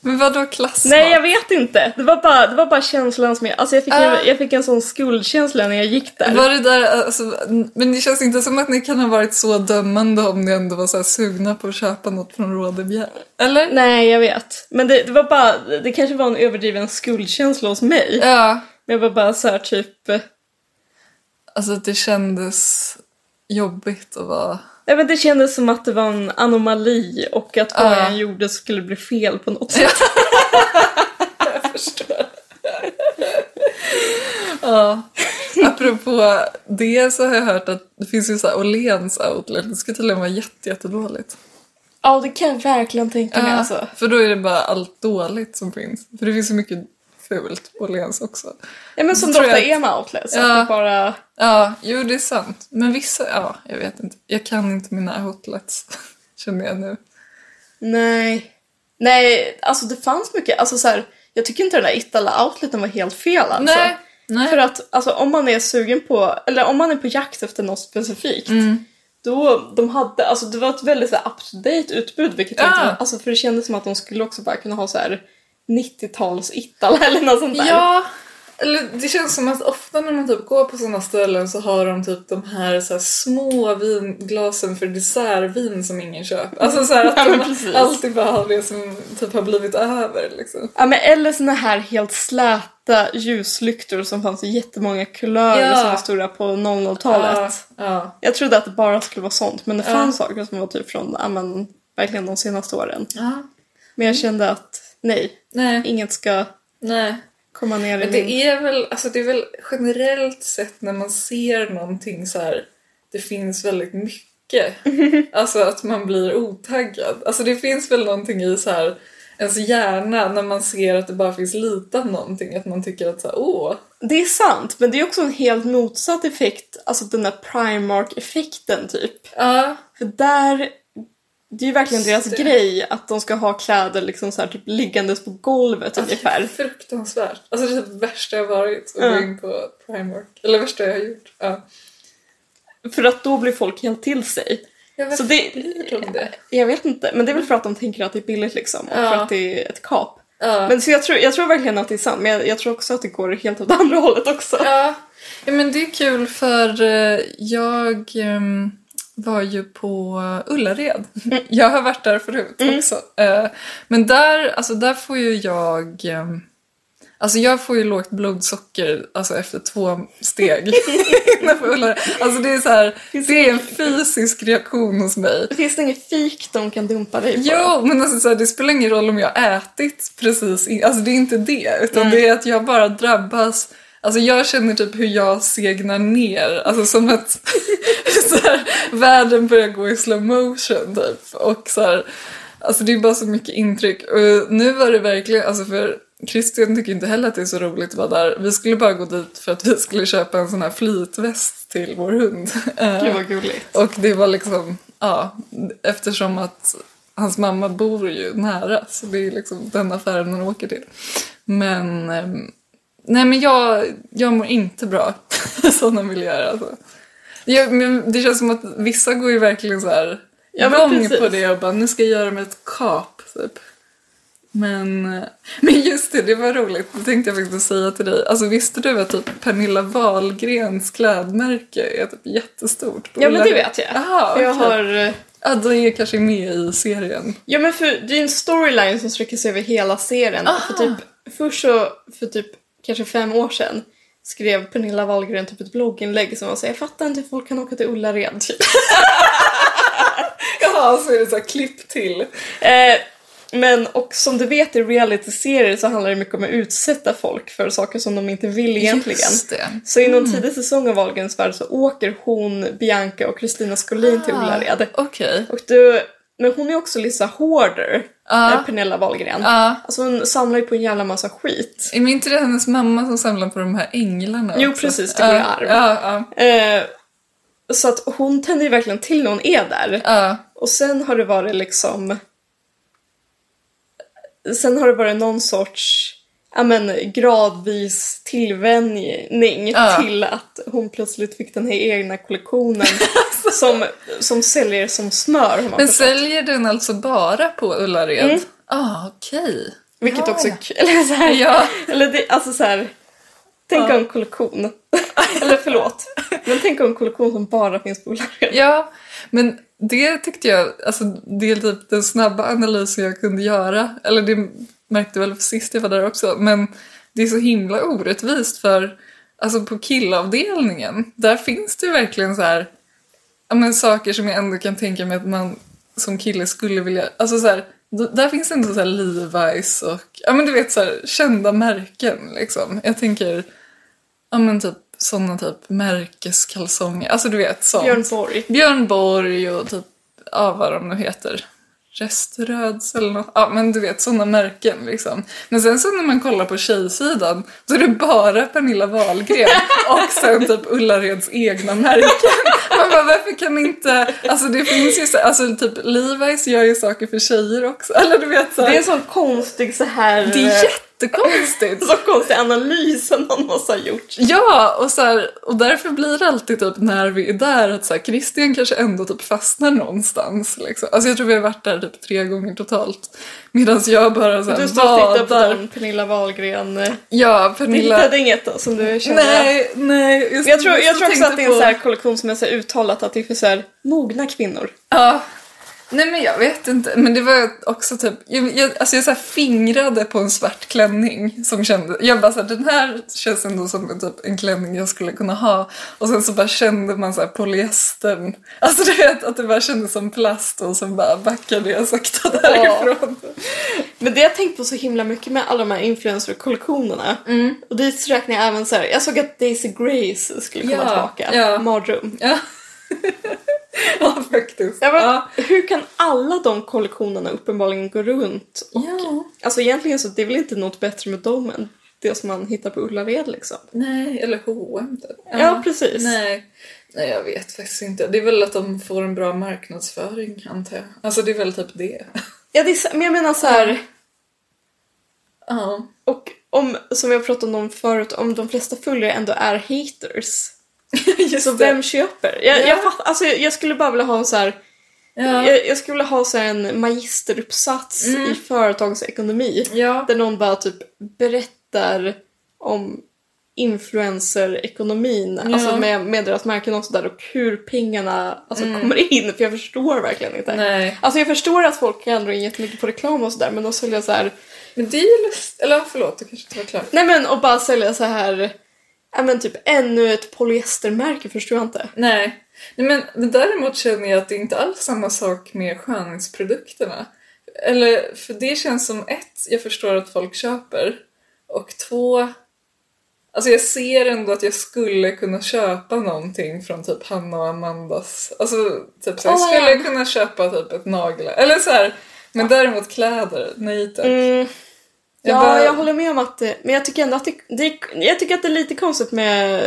Men vadå klasshat? Nej jag vet inte, det var bara, det var bara känslan som jag, alltså jag fick, Ah. en, jag fick en sån skuldkänsla när jag gick där. Var det där, alltså, men det känns inte som att ni kan ha varit så dömande om ni ändå var så här sugna på att köpa något från Rådebjer. Eller? Nej jag vet, men det, det var bara, det kanske var en överdriven skuldkänsla hos mig. Ja. Men jag var bara så här typ, Alltså det kändes jobbigt att vara... nej men det kändes som att det var en anomali och att vad jag gjorde skulle bli fel på något sätt. Jag förstår. ja. Apropå det så har jag hört att det finns ju så här Åhléns outlet. Det ska tydligen vara jätte, jättedåligt. Ja det kan jag verkligen tänka mig Ja, alltså. För då är det bara allt dåligt som finns. För det finns ju mycket fult på Åhléns också. Ja men som jag är med outlets, Ja. bara... Ja, jo det är sant. Men vissa, ja, jag vet inte. Jag kan inte mina outlets, känner jag nu. Nej. Nej, alltså det fanns mycket, alltså så här, jag tycker inte den där Itala outleten var helt fel alltså. Nej, nej. För att alltså, om man är sugen på, eller om man är på jakt efter något specifikt, Mm. då de hade, alltså det var ett väldigt så här, up to date utbud vilket Ja. inte, alltså för det kändes som att de skulle också bara kunna ha så här 90-tals Itala eller något sånt där. Ja, eller det känns som att ofta när man typ går på sådana ställen så har de typ de här, så här små vinglasen för dessertvin som ingen köper. Alltså så att Ja, de alltid bara har det som typ har blivit över liksom. Ja, men eller såna här helt släta ljuslyktor som fanns i jättemånga kulörer Ja. som var stora på 00-talet. Ja, ja. Jag trodde att det bara skulle vara sånt, men det fanns saker som var typ från, ja men, verkligen de senaste åren. Men jag kände att nej, Nej, inget ska nej. komma ner i Men min... det är väl, alltså det är väl generellt sett när man ser någonting så här, det finns väldigt mycket. Alltså att man blir otaggad. Alltså det finns väl någonting i så här ens hjärna när man ser att det bara finns lite av någonting. Att man tycker att så här, åh. Det är sant, men det är också en helt motsatt effekt, alltså den där Primark-effekten typ. Ja, För där, det är ju verkligen deras det. grej att de ska ha kläder liksom så här, typ liggandes på golvet alltså, det är ungefär. fruktansvärt. Alltså det är det värsta jag varit att Ja. gå in på Primark. Eller värsta jag har gjort. Ja. För att då blir folk helt till sig. Jag vet, Så det, det? jag vet inte, men det är väl för att de tänker att det är billigt liksom och Ja. för att det är ett kap. Ja. Men så jag tror, jag tror verkligen att det är sant, men jag, jag tror också att det går helt åt andra hållet också. Ja. ja, men det är kul för eh, jag ehm, var ju på Ullared. Jag har varit där förut också. Eh, men där, alltså där får ju jag... ehm, Alltså jag får ju lågt blodsocker alltså efter två steg Ullared. Alltså det är så här, det är en fysisk reaktion hos mig. Finns det inget fik de kan dumpa dig på? Jo, men alltså, så här, det spelar ingen roll om jag har ätit precis in, Alltså det är inte det, utan det är att jag bara drabbas Alltså jag känner typ hur jag segnar ner, alltså som att så här, världen börjar gå i slow motion typ. Och så här, alltså det är bara så mycket intryck. Och nu var det verkligen, alltså för Christian tycker inte heller att det är så roligt att vara där. Vi skulle bara gå dit för att vi skulle köpa en sån här flytväst till vår hund. Eh, Gud vad gulligt. och det var liksom, ja, eftersom att hans mamma bor ju nära så det är liksom den affären hon åker till. Men, ehm, nej men jag, jag mår inte bra i sådana miljöer alltså. Jag, men det känns som att vissa går ju verkligen så här Ja, igång på det och bara nu ska jag göra mig ett kap typ. Men, men just det, det var roligt. Det tänkte jag faktiskt säga till dig. Alltså visste du att typ Pernilla Wahlgrens klädmärke är typ jättestort? på Ja men det vet jag. För jag okej. har... eh, Ja, det är kanske med i serien. Ja men för det är en storyline som sträcker sig över hela serien. Aha. För typ, först så, för typ kanske fem år sedan, skrev Pernilla Wahlgren typ ett blogginlägg som var såhär, jag fattar inte hur folk kan åka till Ullared. Typ. Jaha, så är det så här klipp till. Eh, men och som du vet i reality-serier så handlar det mycket om att utsätta folk för saker som de inte vill egentligen. Det. Så i någon tidig säsong av Wahlgrens värld så åker hon, Bianca och Kristina Skolin till Ullared. Okej. Och du, men hon är också Lisa Hoarder, Ja. Pernilla Wahlgren. Ja. Alltså hon samlar ju på en jävla massa skit. Är inte det hennes mamma som samlar på de här änglarna Jo, också? precis, det går i arv. Eh, så att hon tänder ju verkligen till när hon är där. Och sen har det varit liksom... Sen har det varit någon sorts ja, men, gradvis tillvänjning Ja. till att hon plötsligt fick den här egna kollektionen som, som säljer som smör. Men förstått. säljer den alltså bara på Ullared? Mm. Ah, okej. Vilket Ja, också är kul. Eller, så här, Ja. eller det, alltså så här, Tänk Ja. om kollektion. eller förlåt. Men tänk om kollektion som bara finns på Ullared. Ja, men det tyckte jag, alltså det är typ den snabba analysen jag kunde göra. Eller det märkte väl sist jag var där också. Men det är så himla orättvist för, alltså på killavdelningen, där finns det ju verkligen så här, ja men saker som jag ändå kan tänka mig att man som kille skulle vilja, alltså så här, där finns ändå så här Levi's och, ja men du vet så här, kända märken liksom. Jag tänker, ja men typ sådana typ märkeskalsonger, alltså du vet sånt. Björn Borg. Björn Borg och typ, ja vad de nu heter. Reströds eller något. Ja men du vet sådana märken liksom. Men sen så när man kollar på tjejsidan så är det bara Pernilla Wahlgren och sen typ Ullareds egna märken. Man bara varför kan inte, alltså det finns ju så, alltså typ Levi's gör ju saker för tjejer också. Eller du vet så Det är en sån konstig så här... det är jättekonstigt. så konstig analys någon måste ha gjort. Ja, och, så här, och därför blir det alltid typ när vi är där att så här, Christian kanske ändå typ fastnar någonstans. Liksom. Alltså jag tror vi har varit där typ tre gånger totalt. Medan jag bara så här, Du står och tittar på den Pernilla Wahlgren. eh, Ja, Du Pernilla. hittade inget då som du kände? Nej, nej. Just Jag tror, jag tror också att det är en så här kollektion som är så här uttalat att det är för så här mogna kvinnor. Ja. Nej men jag vet inte, men det var också typ, jag, jag, alltså jag så fingrade på en svart klänning som kände, jag bara såhär den här känns ändå som en, typ, en klänning jag skulle kunna ha och sen så bara kände man såhär polyestern, alltså du vet att det bara kändes som plast och sen bara backade jag sakta därifrån. Men det jag tänkt på så himla mycket med alla de här influencer-kollektionerna. Och dit räknar jag även så här. jag såg att Daisy Grace skulle komma Ja, tillbaka. ja. Mardröm. Ja. ja faktiskt. Jag bara, ja. Hur kan alla de kollektionerna uppenbarligen gå runt? Och, ja. Alltså egentligen så det är väl inte något bättre med dem än det som man hittar på Ullared liksom. Nej, eller H&M typ. Ja, precis. Nej. Nej, jag vet faktiskt inte. Det är väl att de får en bra marknadsföring, antar jag. Alltså det är väl typ det. Ja, det är, men jag menar så här. Ja. Och om, som jag pratade om förut, om de flesta följare ändå är haters. Just Så det. vem köper? Jag, Ja. jag, fatt, alltså, jag, skulle bara vilja ha en så här, Ja. jag, jag skulle vilja ha så en magisteruppsats Mm. i företagsekonomi. Ja. Där någon bara typ berättar om influencer-ekonomin, Ja. alltså med, med deras märken och sådär och hur pengarna alltså, kommer in, för jag förstår verkligen inte. Mm. Nej. Alltså jag förstår att folk kan dra in jättemycket på reklam och sådär men att sälja så här Men det är ju lust... Eller förlåt, du kanske inte var klar. Nej men och bara sälja så här ja men typ ännu ett polyestermärke förstår jag inte. Nej. Nej men, men däremot känner jag att det är inte alls samma sak med skönhetsprodukterna. Eller, för det känns som ett, jag förstår att folk köper. Och två, alltså jag ser ändå att jag skulle kunna köpa någonting från typ Hanna och Amandas. Alltså typ så jag Åh, skulle ja. kunna köpa typ ett nagel. Eller så här. Men däremot kläder, nej tack. Mm. Ja, bara- jag håller med om att det, men jag tycker ändå att det, det, jag tycker att det är lite konstigt med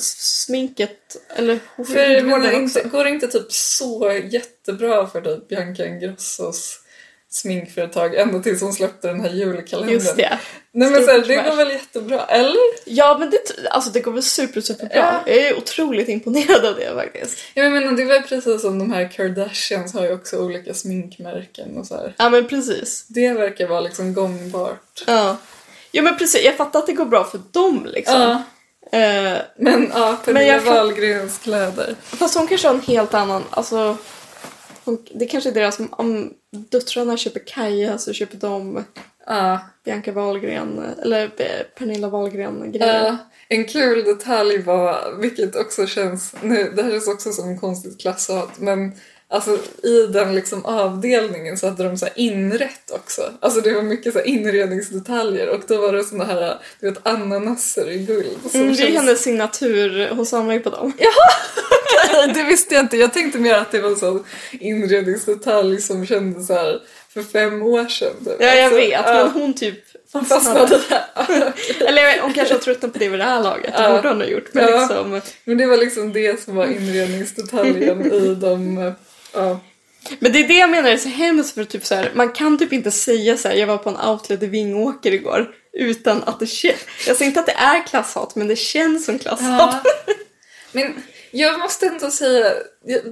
sminket, eller För går det, inte, går det inte typ så jättebra för typ Bianca Ingrossos sminkföretag ända tills hon släppte den här julkalendern? Just det. Nej men Stor så här, det går väl jättebra, eller? Ja men det, alltså det går väl super super bra. Ja. Jag är otroligt imponerad av det faktiskt. Jag menar det var precis som de här Kardashians har ju också olika sminkmärken och så här. Ja men precis. Det verkar vara liksom gångbart. Ja. Jo men precis, jag fattar att det går bra för dem liksom. Ja, Eh, men ja, Pernilla Wahlgrens kläder. Fast hon kanske har en helt annan, alltså det kanske är deras, om döttrarna köper Kaja så köper de Ja. Bianca Wahlgren, eller eh, Pernilla Wahlgren-grejen. Ja, en kul detalj var, vilket också känns, nu, det här känns också som en konstigt klasshat, men alltså i den liksom avdelningen så hade de så inrätt också. Alltså det var mycket så inredningsdetaljer och då var det såna här, du vet ananaser i guld. som Mm, det är känns- hennes signatur, hon samlar ju på dem. det visste jag inte. Jag tänkte mer att det var en sån inredningsdetalj som kändes så här för fem år sedan. Typ. Ja, jag Alltså, vet, ja, men hon typ fastnade. där. Eller hon kanske har tröttnat på det vid det här laget, det borde hon ha gjort. Men Ja. liksom, Men det var liksom det som var inredningsdetaljen i de... Ja. Men det är det jag menar är så hemskt för typ så här, man kan typ inte säga så här, jag var på en outlet i Vingåker igår utan att det känns, jag säger inte att det är klasshat men det känns som klasshat. Men jag måste ändå säga,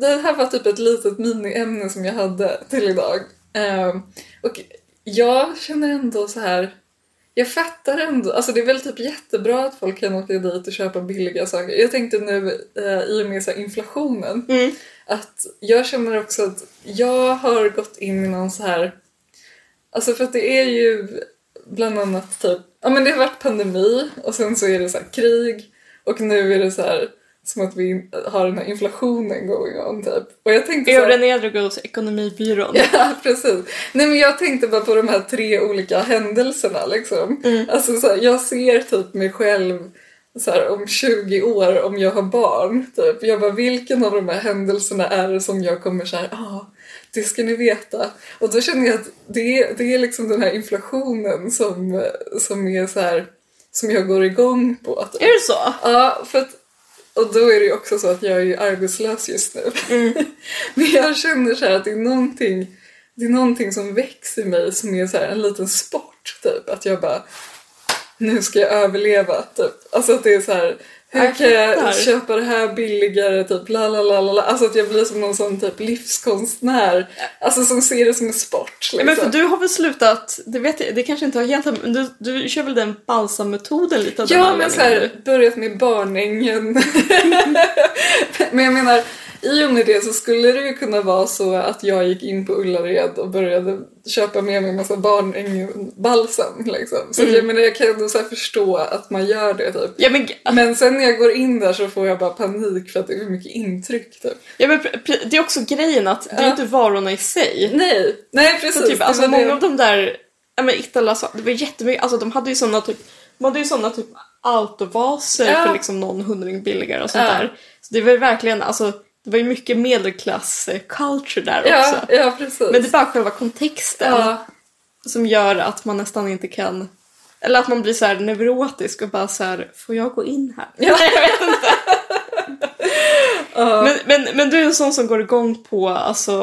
det här var typ ett litet miniämne som jag hade till idag. Ehm, och jag känner ändå så här, jag fattar ändå, alltså det är väl typ jättebra att folk kan åka dit och köpa billiga saker. Jag tänkte nu eh, i och med så inflationen Mm. att jag känner också att jag har gått in i någon så här, alltså för att det är ju bland annat typ, ja men det har varit pandemi och sen så är det så här krig och nu är det så här som att vi har den här inflationen going on typ. Och jag tänkte så här, hos Ekonomibyrån. Ja, precis. Nej men jag tänkte bara på de här tre olika händelserna liksom. Alltså så här, jag ser typ mig själv så här, om 20 år om jag har barn. Typ. Jag bara, vilken av de här händelserna är det som jag kommer så här, ah, det ska ni veta. Och då känner jag att det är, det är liksom den här inflationen som, som är så här, som jag går igång på. Typ. Är det så? Ja, för att, och då är det ju också så att jag är ju arbetslös just nu. Men jag känner så här att det är någonting, det är någonting som växer i mig som är så här en liten sport typ. Att jag bara, nu ska jag överleva typ. Alltså att det är så här, hur kan jag köpa det här billigare typ la la la la. Alltså att jag blir som någon sån typ livskonstnär. Alltså som ser det som en sport. Liksom. men för du har väl slutat, det vet jag, det kanske inte har helt men du, du kör väl den balsammetoden lite Ja, men så här, börjat med barnängen. men jag menar, i och med det så skulle det ju kunna vara så att jag gick in på Ullared och började köpa med mig en massa barnängen-balsam. Liksom. Så att jag menar, jag kan ändå så förstå att man gör det typ. Ja men, Men sen när jag går in där så får jag bara panik för att det är för mycket intryck typ. ja, men det är också grejen att det är Ja. inte varorna i sig. Nej, nej precis. Så typ, det alltså var många det. av de där, ja men Itala det var jättemycket, alltså de hade ju såna typ, de hade ju såna typ autovaser Ja. för liksom någon hundring billigare och sånt Ja. där. Så det var verkligen, alltså det var ju mycket medelklass eh, culture där också. ja precis. Men det är bara själva kontexten ja. som gör att man nästan inte kan eller att man blir så här neurotisk och bara så här, får jag gå in här? Ja. jag vet inte. Ja. Men, men, men du är en sån som går igång på alltså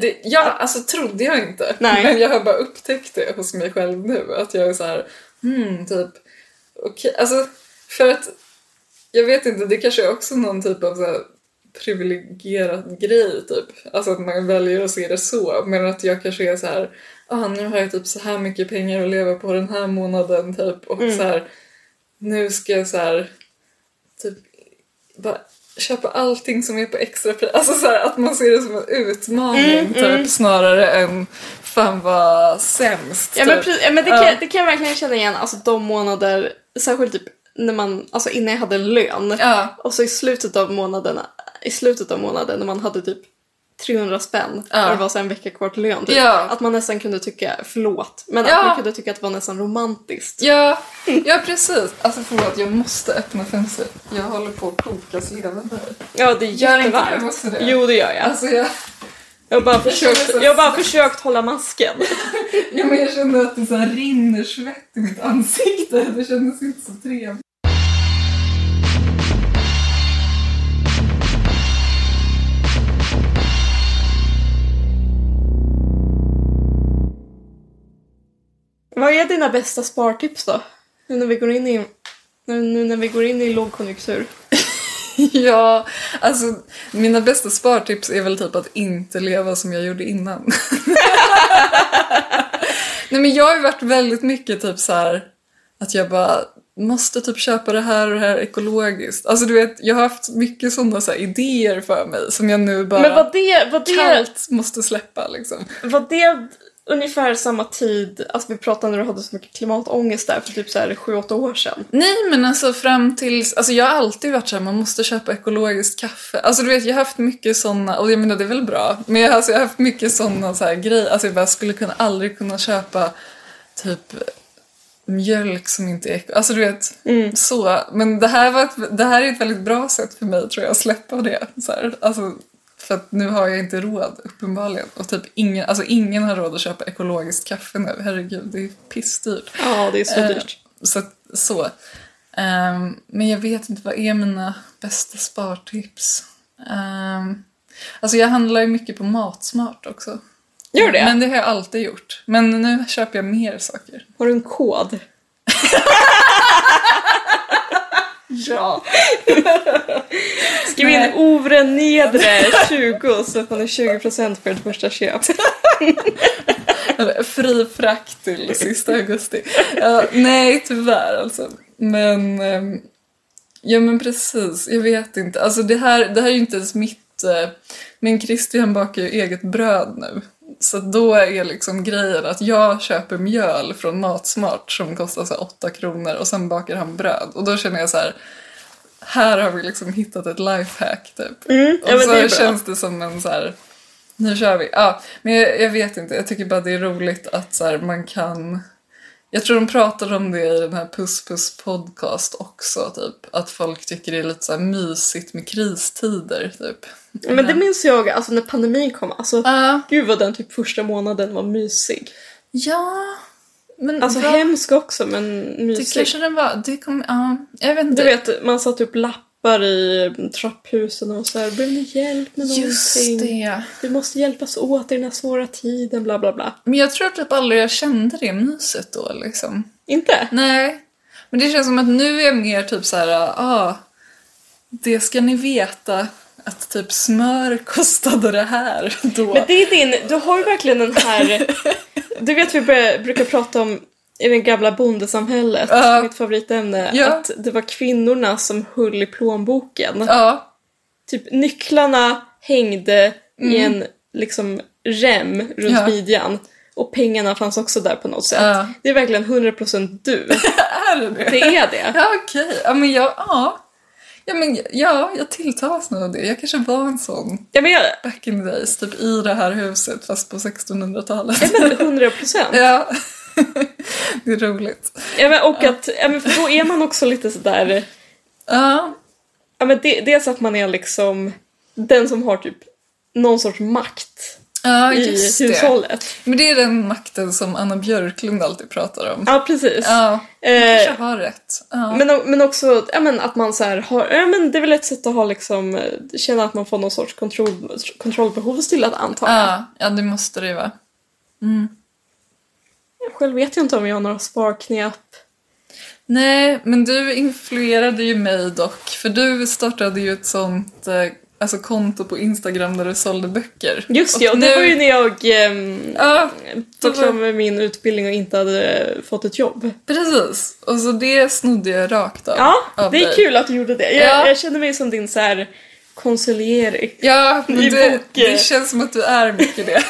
Det, ja, alltså trodde jag inte. Nej. Men jag har bara upptäckt det hos mig själv nu. Att jag är så här, hmm, typ, okej, alltså för att jag vet inte, det kanske är också någon typ av så privilegierad grej typ. Alltså att man väljer att se det så. Men att jag kanske är så här, ah, nu har jag typ så här mycket pengar att leva på den här månaden typ. Och Mm. så här, nu ska jag så här, typ bara köpa allting som är på extra pris. Alltså så här, att man ser det som en utmaning Mm, typ mm. snarare än fan vad sämst. Ja men, typ. precis, ja, men det, kan, det kan jag verkligen känna igen, alltså de månader, särskilt typ när man, alltså innan jag hade lön. Ja. Och så i slutet av månaden, i slutet av månaden när man hade typ 300 spänn Ja. och det var så en vecka kvar till lön. Typ, Ja. Att man nästan kunde tycka, förlåt, men Ja. att man kunde tycka att det var nästan romantiskt. Ja, ja precis. Alltså förlåt, jag måste öppna fönstret. Jag håller på att kokas levande. Ja, det är Gör inte jättevarmt. du också det? Jo, det gör jag. Alltså jag, Jag har bara försökt, jag bara försökt hålla masken. ja, men jag känner att det så rinner svett i mitt ansikte. Det kändes inte så trevligt. Vad är dina bästa spartips då? Nu när vi går in i, nu, när vi går in i lågkonjunktur. Ja, alltså mina bästa spartips är väl typ att inte leva som jag gjorde innan. Nej men jag har ju varit väldigt mycket typ så här att jag bara måste typ köpa det här och det här ekologiskt. Alltså du vet, jag har haft mycket sådana så idéer för mig som jag nu bara Men vad det, vad det, kallt måste släppa liksom. vad det ungefär samma tid, alltså vi pratade när du hade så mycket klimatångest där för typ så här 7-8 år sedan. Nej men alltså fram tills, alltså jag har alltid varit såhär, man måste köpa ekologiskt kaffe. Alltså du vet jag har haft mycket såna, och jag menar det är väl bra, men jag, alltså, jag har haft mycket såna så här grejer, alltså jag bara skulle kunna, aldrig kunna köpa typ mjölk som inte är eko, alltså du vet så. Men det här, var ett, det här är ett väldigt bra sätt för mig tror jag att släppa det. Så här. Alltså, för att nu har jag inte råd uppenbarligen. Och typ ingen, alltså ingen har råd att köpa ekologiskt kaffe nu, herregud det är pissdyrt. Ja, det är så Eh, dyrt. Så, så. Ehm, men jag vet inte, vad är mina bästa spartips? Um, alltså jag handlar ju mycket på Matsmart också. Gör det? Men det har jag alltid gjort. Men nu köper jag mer saker. Har du en kod? Ja. Skriv in. Ovre Nedre 20 så får ni 20% för ert första köp. Fri frakt till sista augusti. Ja, nej, tyvärr alltså. Men, ehm, ja men precis, jag vet inte. Alltså det här, det här är ju inte ens mitt, eh, men Christian bakar ju eget bröd nu. Så då är liksom grejen att jag köper mjöl från Matsmart som kostar så här 8 kronor och sen bakar han bröd. Och då känner jag så här, här har vi liksom hittat ett lifehack typ. Mm, ja, och så det känns det som en så här, nu kör vi. Ja, men jag, jag vet inte, jag tycker bara det är roligt att så här, man kan... Jag tror de pratar om det i den här Puss Puss podcast också, typ. Att folk tycker det är lite så här mysigt med kristider, typ. Men det minns jag alltså när pandemin kom. Alltså, Ja. gud vad den typ första månaden var mysig. Ja, men Alltså vad- hemsk också men Det mysig. kanske den var, det kom, ja, jag vet inte. Du vet, man satte upp lappar i trapphusen och så här, behöver ni hjälp med Just någonting? det. Vi måste hjälpas åt i den här svåra tiden, bla bla bla. Men jag tror typ aldrig jag kände det myset då liksom. Inte? Nej. Men det känns som att nu är jag mer typ så här, ah, det ska ni veta att typ smör kostade det här då. Men det är din, du har ju verkligen den här, du vet vi börjar, brukar prata om i det gamla bondesamhället, Ja. mitt favoritämne, Ja. att det var kvinnorna som höll i plånboken. Ja, Typ nycklarna hängde i en liksom rem runt Mm. Ja. midjan. Och pengarna fanns också där på något sätt. Ja. Det är verkligen 100% du. är det det? Det är det. Ja, okej. Ja, men jag, ja. Ja, men ja, jag tilltalas nog av det. Jag kanske var en sån Ja men, jag, back in the days, typ i det här huset fast på 1600-talet. ja, men 100%. Ja, det är roligt. Ja, men, och att, ja, men för då är man också lite sådär, Ja, ja men det, dels att man är liksom den som har typ någon sorts makt ja i just det. hushållet. Men det är den makten som Anna Björklund alltid pratar om. Ja precis. Ja, Eh, kanske har rätt. Ja. Men, o- men också ja, men att man så här har, ja, men det är väl ett sätt att ha liksom, eh, känna att man får någon sorts kontroll, kontrollbehov stillat antar jag. ja, ja, det måste det ju vara. Själv vet jag inte om jag har några sparknep. Nej, men du influerade ju mig dock. För du startade ju ett sånt eh, alltså, konto på Instagram där du sålde böcker. Just det, och nu- det var ju när jag ehm, Ja, var klar med min utbildning och inte hade eh, fått ett jobb. precis. Och så det snodde jag rakt av. Ja, av det är dig. kul att du gjorde det. Jag, Ja. jag känner mig som din så här konsuliering. Ja, men I det, bok- det känns som att du är mycket det.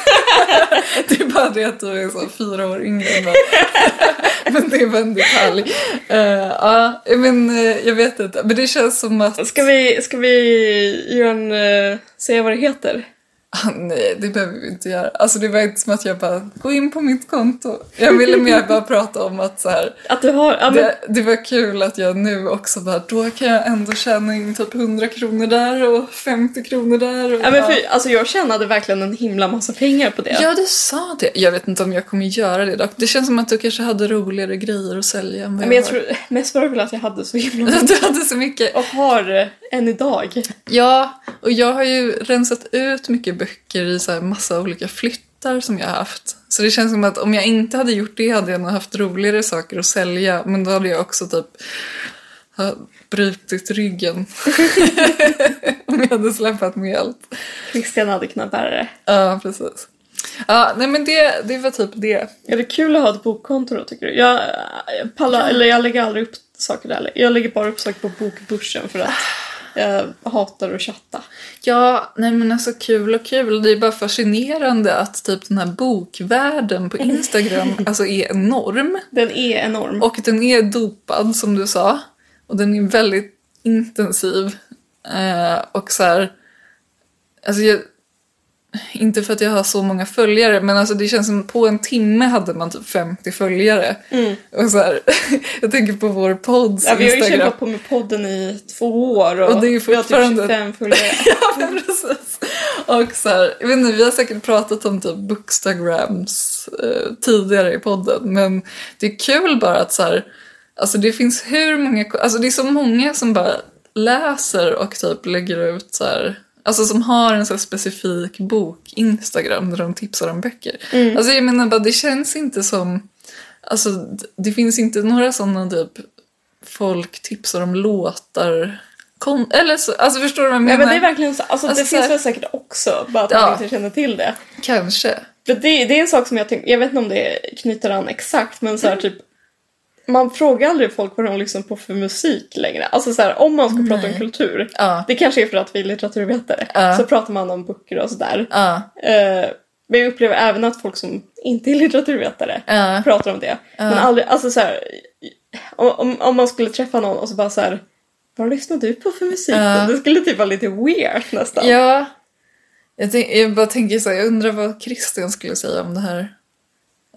det är bara det att du är så fyra år yngre mig. Men det är bara en detalj. Eh, Ja, men eh, jag vet inte. Men det känns som att... Ska vi, ska vi göra en, eh, säga vad det heter? Ah, nej, det behöver vi inte göra. Alltså det var inte som att jag bara, gå in på mitt konto. Jag ville mer bara prata om att så här, Att du har, ja men det, det var kul att jag nu också bara, då kan jag ändå tjäna in typ 100 kronor där och 50 kronor där. Och, Ja, men för, alltså jag tjänade verkligen en himla massa pengar på det. Ja, du sa det. Jag vet inte om jag kommer göra det dock. Det känns som att du kanske hade roligare grejer att sälja än vad men jag har. tror mest var det väl att jag hade så himla mycket Du hade så mycket. och har eh, än idag. Ja, och jag har ju rensat ut mycket böcker i så här massa olika flyttar som jag har haft. Så det känns som att om jag inte hade gjort det hade jag nog haft roligare saker att sälja. Men då hade jag också typ ha brutit ryggen. om jag hade släpat med allt. Christian hade kunnat bära det. Ja, precis. Ja, nej men det, det var typ det. Är det kul att ha ett bokkonto då tycker du? Jag, jag pallar, eller jag lägger aldrig upp saker där. Jag lägger bara upp saker på bokbörsen för att Jag hatar att chatta. Ja, nej men alltså kul och kul. Det är bara fascinerande att typ den här bokvärlden på Instagram alltså är enorm. Den är enorm. Och den är dopad som du sa. Och den är väldigt intensiv. Eh, och så här, alltså jag, inte för att jag har så många följare, men alltså det känns som på en timme hade man typ 50 följare. Och så här, jag tänker på vår podds ja, vi har ju Instagram. kämpat på med podden i två år och, Och det är ju vi har fortfarande- typ 25 följare. Ja, precis. Och så här, jag vet inte, vi har säkert pratat om typ bookstagrams eh, tidigare i podden, men det är kul bara att så här, alltså det finns hur många, alltså det är så många som bara läser och typ lägger ut så här, alltså som har en så specifik bok, Instagram, där de tipsar om böcker. Alltså jag menar bara, det känns inte som, alltså det finns inte några sådana typ folk tipsar om låtar, kon- eller så, alltså förstår du vad jag Ja, menar? men det är verkligen så. Alltså, Alltså, det så finns här- väl säkert också, bara att Ja. man inte känner till det. Kanske. För det, det är en sak som jag tänker, jag vet inte om det knyter an exakt, men så här, typ man frågar aldrig folk vad de lyssnar på för musik längre. Alltså så här, om man ska prata om kultur, Ja. det kanske är för att vi är litteraturvetare, Ja. så pratar man om böcker och sådär. Ja. Eh, men jag upplever även att folk som inte är litteraturvetare pratar om det. Men aldrig, alltså så här, om, om- man skulle träffa någon och så bara så här, vad lyssnar du på för musik? Det skulle typ vara lite weird nästan. Ja. Jag, tänk, jag bara tänker så här, jag undrar vad Christian skulle säga om det här.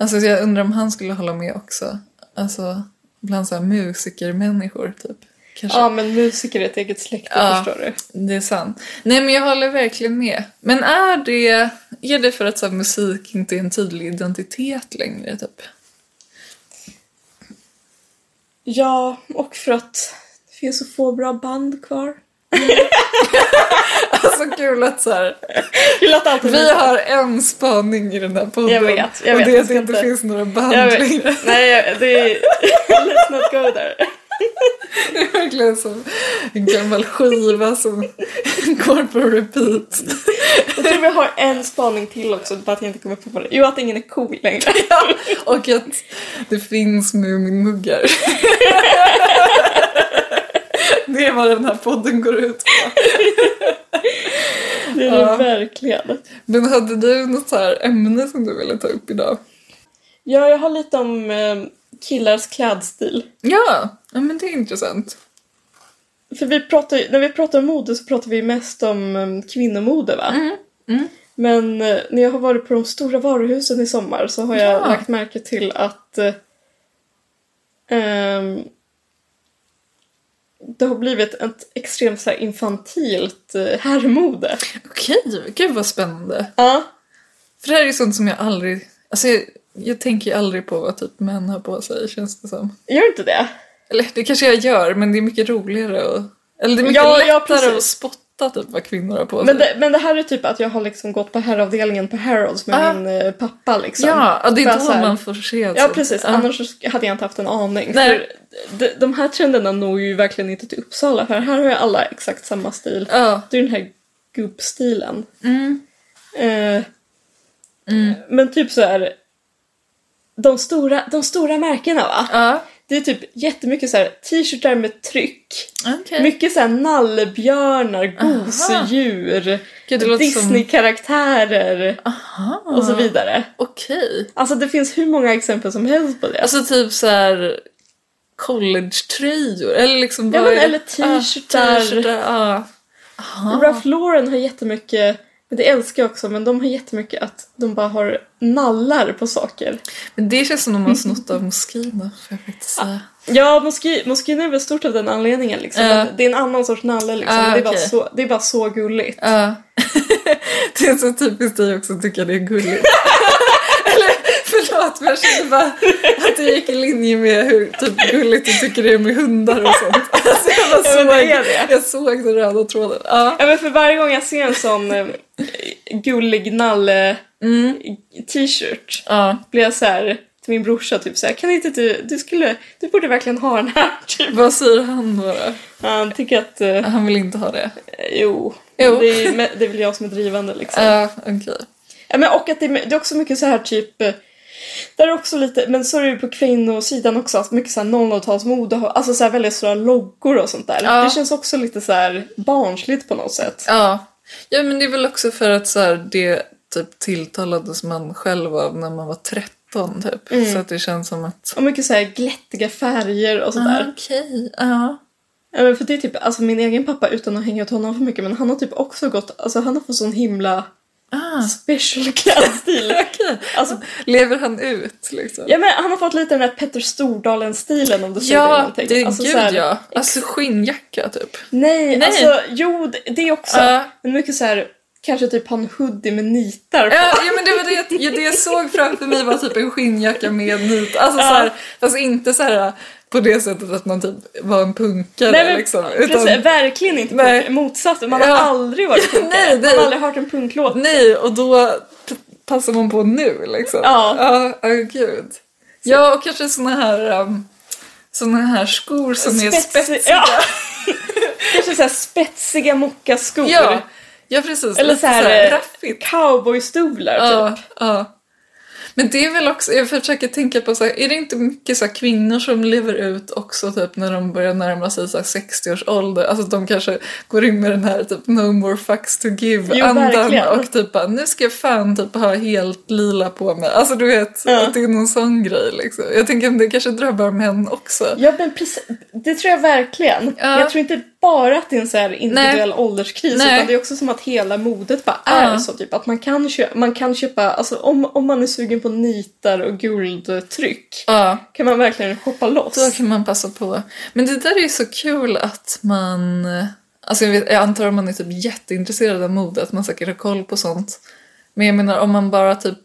Alltså jag undrar om han skulle hålla med också. Alltså bland så här musikermänniskor typ. Kanske. Ja, men musiker är ett eget släkte, Ja. förstår du. Det är sant. Nej men jag håller verkligen med. Men är det, är det för att så här, musik inte är en tydlig identitet längre typ? Ja, och för att det finns så få bra band kvar. Alltså kul att så här, Vi vi har en spaning i den här podden. Jag vet, jag och vet, det är att det inte finns några band längre. Nej, det är... Let's not go there. Det är verkligen som en gammal skiva som går på repeat. Jag tror vi har en spaning till också, bara att jag inte kommer på det Jo, att ingen är cool längre. Och att det finns Muminmuggar. Det är vad den här podden går ut på. Det är Ja. det verkligen. Men hade du något så här ämne som du ville ta upp idag? Ja, jag har lite om eh, killars klädstil. Ja, ja men det är intressant. För vi pratar, när vi pratar om mode så pratar vi mest om um, kvinnomode va? mm. Men eh, när jag har varit på de stora varuhusen i sommar så har jag Ja. lagt märke till att eh, ehm, det har blivit ett extremt så här, infantilt herrmode. Okej, gud vad spännande. Ja. För det här är ju sånt som jag aldrig... Alltså jag, jag tänker ju aldrig på vad typ män har på sig känns det som. Gör inte det? Eller det kanske jag gör, men det är mycket roligare och... Eller det är mycket Ja, ja, lättare precis. att spotta typ vad kvinnor har på sig. Men det, men det här är typ att jag har liksom gått på herravdelningen på Harrods med Ah. min eh, pappa liksom. Ja, det är då här- man får se Ja sånt. precis, Ja. annars hade jag inte haft en aning. Nej. De, de här trenderna når ju verkligen inte till Uppsala för här har ju alla exakt samma stil. Ja. Det är den här gubbstilen. Mm. Eh, Mm. Men typ så är de stora, de stora märkena va? Ja. Det är typ jättemycket så här t-shirtar med tryck. Okej. Mycket så här nallebjörnar, gosedjur, som- Disney-karaktärer Aha. och så vidare. Okej. Alltså det finns hur många exempel som helst på det. Alltså typ så här college-tröjor eller liksom Ja, vad men eller t-shirtar. Ah, t-shirtar, ja. Aha. Ralph Lauren har jättemycket, det älskar jag också, men de har jättemycket att de bara har nallar på saker. Men det känns som de har snott av Moschino, får jag faktiskt säga. Ja, Moski- Moschino är väl stort av den anledningen liksom. Att Det är en annan sorts nalle liksom. Ah, det, är bara så, det är bara så gulligt. Ja. det är så typiskt dig också att tycka det är gulligt. Förlåt men jag kände bara att det gick i linje med hur typ gulligt du tycker det är med hundar och sånt. Alltså jag, Ja, såg, det. jag såg den röda tråden. Ja. Ja, men för varje gång jag ser en sån eh, gullig nalle Mm. t-shirt ja. blir jag så här till min brorsa typ så här, kan inte du, du skulle, du borde verkligen ha den här typ. Vad säger han då? Han tycker att, eh, Han vill inte ha det. jo, Jo. Det, är, det är väl jag som är drivande liksom. Ja, okej. Ja, men och att det, är- det är också mycket så här typ eh, Där är också lite, men så är det ju på kvinnosidan också, att mycket såhär 00-talsmode, alltså såhär väldigt stora loggor och sånt där. Ja. Det känns också lite så här barnsligt på något sätt. Ja. ja, men det är väl också för att så här, det typ tilltalades man själv av när man var 13 typ. Så att det känns som att... Och mycket såhär glättiga färger och sådär. Ah, Okej, ja. Ja, men för det är typ, alltså min egen pappa, utan att hänga ut honom för mycket, men han har typ också gått, alltså han har fått sån himla Ah, special klädstil. okej. Alltså, Lever han ut liksom? ja men han har fått lite den där Petter Stordalen-stilen om du säger det Ja, det är alltså, gud så här- ja. Alltså skinnjacka typ. Nej, Nej. alltså jo, det, också. Ja. Men mycket så här, kanske typ han hoodie med nitar på. Ja, ja men det var det, ja, det jag såg framför mig var typ en skinnjacka med nit. Alltså Ja. så här, fast inte så här på det sättet att man typ var en punkare Nej men liksom. precis, verkligen inte Nej. Motsatsen, man Ja. har aldrig varit punkare. Nej, nej. Man har aldrig hört en punklåt. Nej, och då passar man på nu liksom. Ja. Ja, åh gud. Ja, och kanske såna här, um, såna här skor som är Spetsig- spetsiga. Ja. Kanske så här spetsiga mockaskor. Ja, ja precis. Eller Lite så här, eh, cowboystövlar Ja, typ. ja. Men det är väl också, jag försöker tänka på så här, är det inte mycket så kvinnor som lever ut också typ när de börjar närma sig så här, 60 års ålder? Alltså de kanske går in med den här typ no more fucks to give Jo, andan verkligen. och typ bara, nu ska jag fan typ ha helt lila på mig. Alltså du vet, Ja. att det är någon sån grej liksom. Jag tänker om det kanske drabbar män också. Ja men precis, det tror jag verkligen. Ja. Jag tror inte bara att det är en så här individuell ålderskris Nej. utan det är också som att hela modet bara är så typ att man kan köpa, man kan köpa alltså om, om man är sugen på nitar och guldtryck Ja. kan man verkligen shoppa loss. Då kan man passa på. Men det där är ju så kul att man... Alltså jag, vet, jag antar om man är typ jätteintresserad av mode att man säkert har koll på sånt. Men jag menar om man bara typ...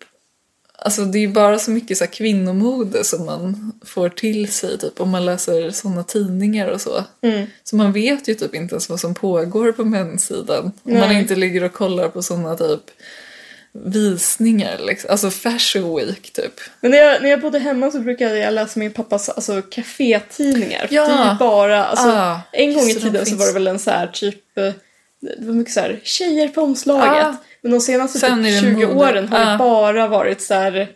Alltså det är ju bara så mycket så här kvinnomode som man får till sig typ om man läser såna tidningar och så. Mm. Så man vet ju typ inte ens vad som pågår på menssidan. Om man inte ligger och kollar på såna typ visningar liksom. Alltså fashion week typ. Men när jag, när jag bodde hemma så brukade jag läsa min pappas alltså, kafétidningar. Ja. Det är ju bara, alltså, Ah, en gång i tiden så var det väl en så här typ, eh, det var mycket så här tjejer på omslaget. Ah. Men de senaste typ det 20 mode. åren har Ah. det bara varit så här,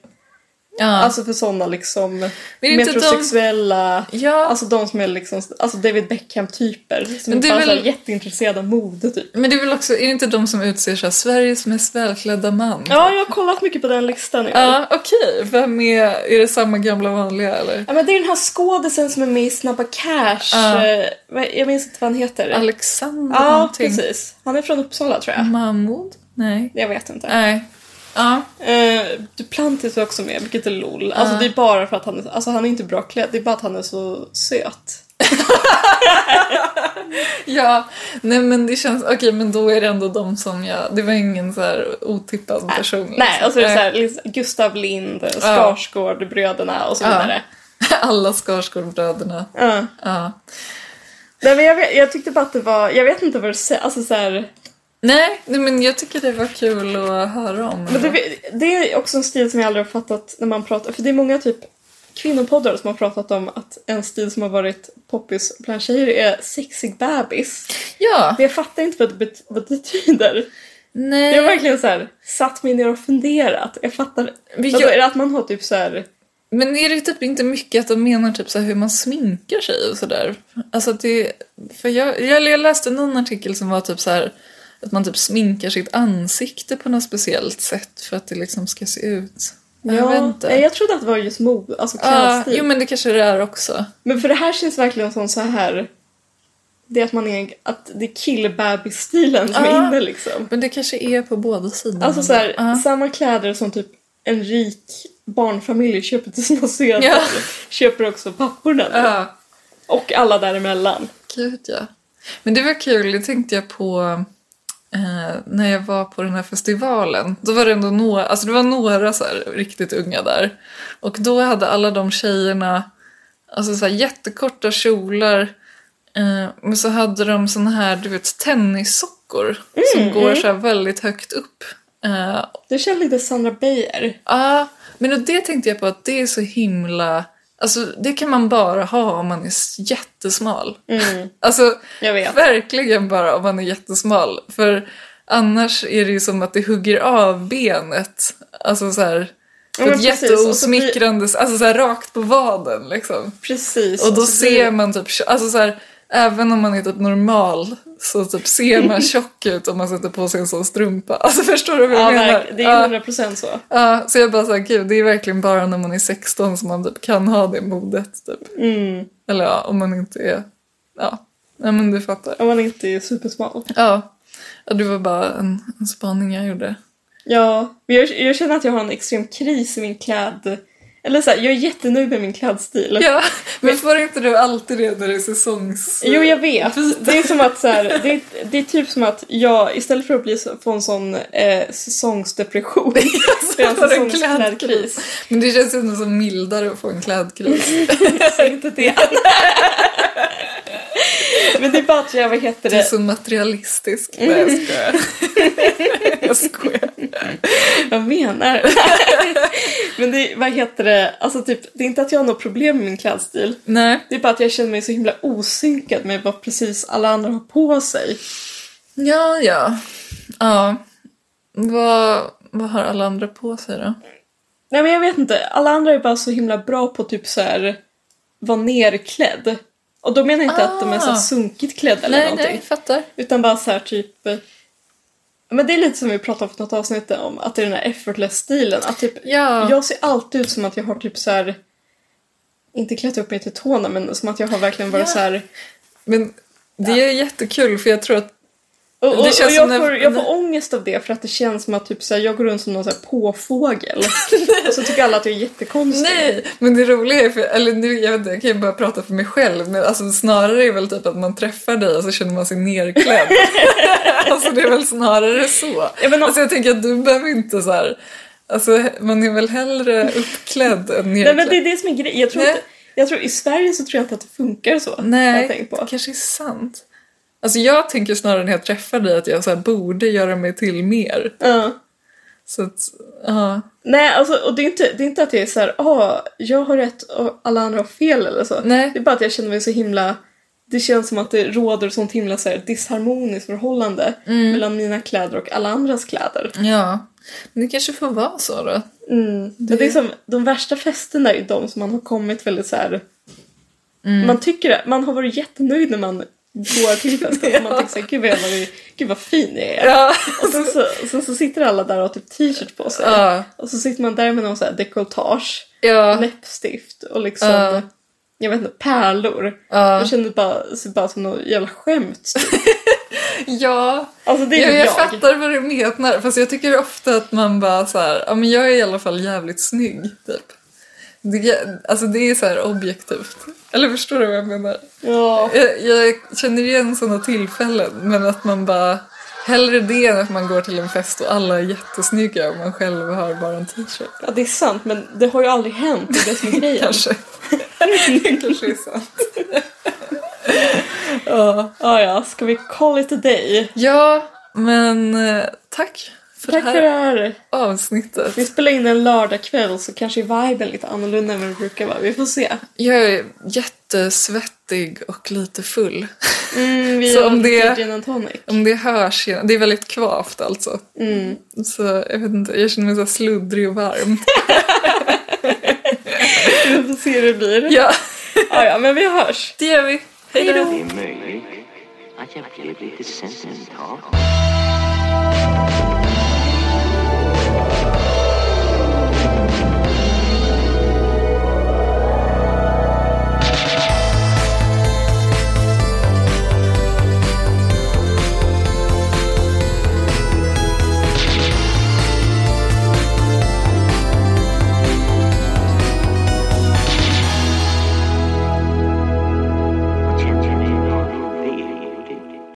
Ja. alltså för sådana liksom är inte de- metrosexuella, ja. alltså de som är liksom, alltså David Beckham-typer. Som Men är väl- så här jätteintresserade av mode typ. Men det är väl också, är det inte de som utser så här, Sveriges mest välklädda man? Ja, jag har kollat mycket på den listan. Ja. Okej. Vem är, är det samma gamla vanliga eller? Ja, men det är den här skådisen som är med i Snabba Cash. Ja. eh, Jag minns inte vad han heter. Alexander Ja, någonting? precis. Han är från Uppsala tror jag. Mahmoud? Nej. Jag vet inte. Nej. Ja. Uh, Duplantis är också med, vilket är LOL. Alltså det är bara för att han är, alltså han är inte bra klädd, det är bara att han är så söt. Ja, nej men det känns, okej men då är det ändå de som jag, det var ingen så här otippad person. Nej, liksom. och så är det så här, liksom Gustav Lind, Skarsgård, bröderna och så vidare. Alla Skarsgårdbröderna. Ja. Ja. Nej, men jag, vet, jag tyckte bara att det var, jag vet inte vad du säger, alltså så här, Nej, nej, men jag tycker det var kul att höra om. Men det, det är också en stil som jag aldrig har fattat när man pratar, för det är många typ kvinnopoddar som har pratat om att en stil som har varit poppis bland tjejer är sexig bebis. Ja, Men jag fattar inte vad det, bet- vad det betyder. nej. Jag har verkligen så här, satt mig ner och funderat. Jag fattar. Men Vadå, är det att man har typ så här... Men är det typ inte mycket att de menar typ så hur man sminkar sig och sådär? Alltså det, för jag, jag, jag läste någon artikel som var typ så här att man typ sminkar sitt ansikte på något speciellt sätt för att det liksom ska se ut. Jag vet inte. jag trodde att det var just mod, alltså klädstil. jo men det kanske det är också. Men för det här känns verkligen som så här... Det är att man är, att det är killbebis-stilen som är Ja. inne liksom. Men det kanske är på båda sidorna. Alltså så här, Ja. samma kläder som typ en rik barnfamilj köper till sina söner Ja. köper också papporna. Ja, Och alla däremellan. gud ja. Men det var kul, det tänkte jag på eh, när jag var på den här festivalen. Då var det ändå några, alltså det var några så här riktigt unga där. Och då hade alla de tjejerna alltså så här jättekorta kjolar. Eh, men så hade de såna här, du vet, tennissockor som går så här väldigt högt upp. Eh, Det känns lite Sandra Beijer. Ja, men och det tänkte jag på att det är så himla... Alltså det kan man bara ha om man är jättesmal. Mm, Alltså jag vet. verkligen bara om man är jättesmal. För annars är det ju som att det hugger av benet. Alltså så här, Ja, På ett jätteosmickrande, alltså så här rakt på vaden liksom. Precis. Och då ser man typ, alltså så här, även om man är typ normal så typ ser man tjock ut om man sätter på sig en sån strumpa. Alltså förstår du vad Ja, jag menar? verkligen. Det är Ja. 100 procent så. Ja, så jag bara såhär, gud det är verkligen bara när man är 16 som man typ kan ha det modet typ. Mm. Eller ja, om man inte är, ja, ja men du fattar. Om man inte är supersmal. Ja, ja det var bara en, en spaning jag gjorde. Ja, men jag, jag känner att jag har en extrem kris i min kläd... Eller så här, jag är jättenöjd med min klädstil. Ja, men får inte du alltid det när det är säsongs... Jo, jag vet. Det är som att så här, det, är, det är typ som att jag istället för att bli, få en sån eh, säsongsdepression så jag Får en säsongsklädkris. Men det känns ändå som mildare att få en klädkris. Säg inte det. Men det är bara att jag, vad heter Du är det? så materialistisk. Nej, jag skojar. jag skojar. Vad menar du? Men det, vad heter det? Alltså typ, det är inte att jag har något problem med min klädstil. Nej. Det är bara att jag känner mig så himla osynkad med vad precis alla andra har på sig. Ja, ja. Ja. Vad, vad har alla andra på sig då? Nej men jag vet inte, alla andra är bara så himla bra på typ så här vara nerklädd. Och då menar jag inte att de är så Ah. sunkigt klädda eller Nej, någonting. nej, fattar. Utan bara så här typ... Men det är lite som vi pratade om för något avsnitt om, att det är den här effortless-stilen. Att typ, Ja. jag ser alltid ut som att jag har typ så här inte klätt upp mig till tårna men som att jag har verkligen varit Ja. så här... Men det är jättekul för jag tror att Och, och, Det och känns som jag, när- får, jag får ångest av det för att det känns som att typ så här, jag går runt som någon så här påfågel. och så tycker alla att jag är jättekonstig. Nej, men det roliga är, för, eller nu, jag, vet inte, jag kan ju bara prata för mig själv, men alltså, snarare är väl typ att man träffar dig och så känner man sig nerklädd. alltså det är väl snarare så. Ja, men Alltså jag tänker att du behöver inte så här, alltså man är väl hellre uppklädd än Nej nerklädd. men det är det som är grejen. Jag tror, Nej. inte, jag tror i Sverige så tror jag inte att det funkar så. Nej, det kanske är sant. Alltså jag tänker snarare när jag träffar dig att jag så borde göra mig till mer. Ja. Så att, ja. Nej, alltså, och det är inte, det är inte att jag är så här, ah, jag har rätt och alla andra har fel eller så. Nej. Det är bara att jag känner mig så himla... Det känns som att det råder sånt himla så här, disharmoniskt förhållande Mm. mellan mina kläder och alla andras kläder. Ja. Men det kanske får vara så då. Mm. Det... det är som, de värsta festerna är de som man har kommit väldigt så här... Man tycker man har varit jättenöjd när man går till festen. ja. Man tänker såhär, gud vad, var, gud vad fin jag är. Ja. Och sen så, sen så sitter alla där och har typ t-shirt på sig. Ja. Och så sitter man där med någon så här dekolletage, Ja. läppstift och liksom, Ja. jag vet inte, pärlor. Ja. Jag känner bara, ser bara som något jävla skämt. typ. Ja, Alltså det är jag, jag jag. fattar vad du menar. Fast jag tycker ofta att man bara så här, ja men jag är i alla fall jävligt snygg, typ. Det, alltså det är så här objektivt. Eller förstår du vad jag menar? Ja. Jag, jag känner igen sådana tillfällen, men att man bara Hellre det än att man går till en fest och alla är jättesnygga och man själv har bara en t-shirt. ja, det är sant men det har ju aldrig hänt, det är det som är grejen. Kanske. det kanske är sant. ja. Ja, ja, ska vi call it a day? ja, men eh, tack för Tack det för här det här. avsnittet. Vi spelar in en lördagkväll så kanske är viben lite annorlunda än vad det brukar vara. Vi får se. Jag är jättesvettig och lite full. Mm, vi Så har om det- gin and tonic. Om det hörs, det är väldigt kvavt alltså. Mm. Så jag vet inte, jag känner mig så sluddrig och varm. Vi får se hur det blir. ja, Ja, ja, men vi hörs. det gör vi. Hej då! Det är möjligt att jag blev lite sentimental.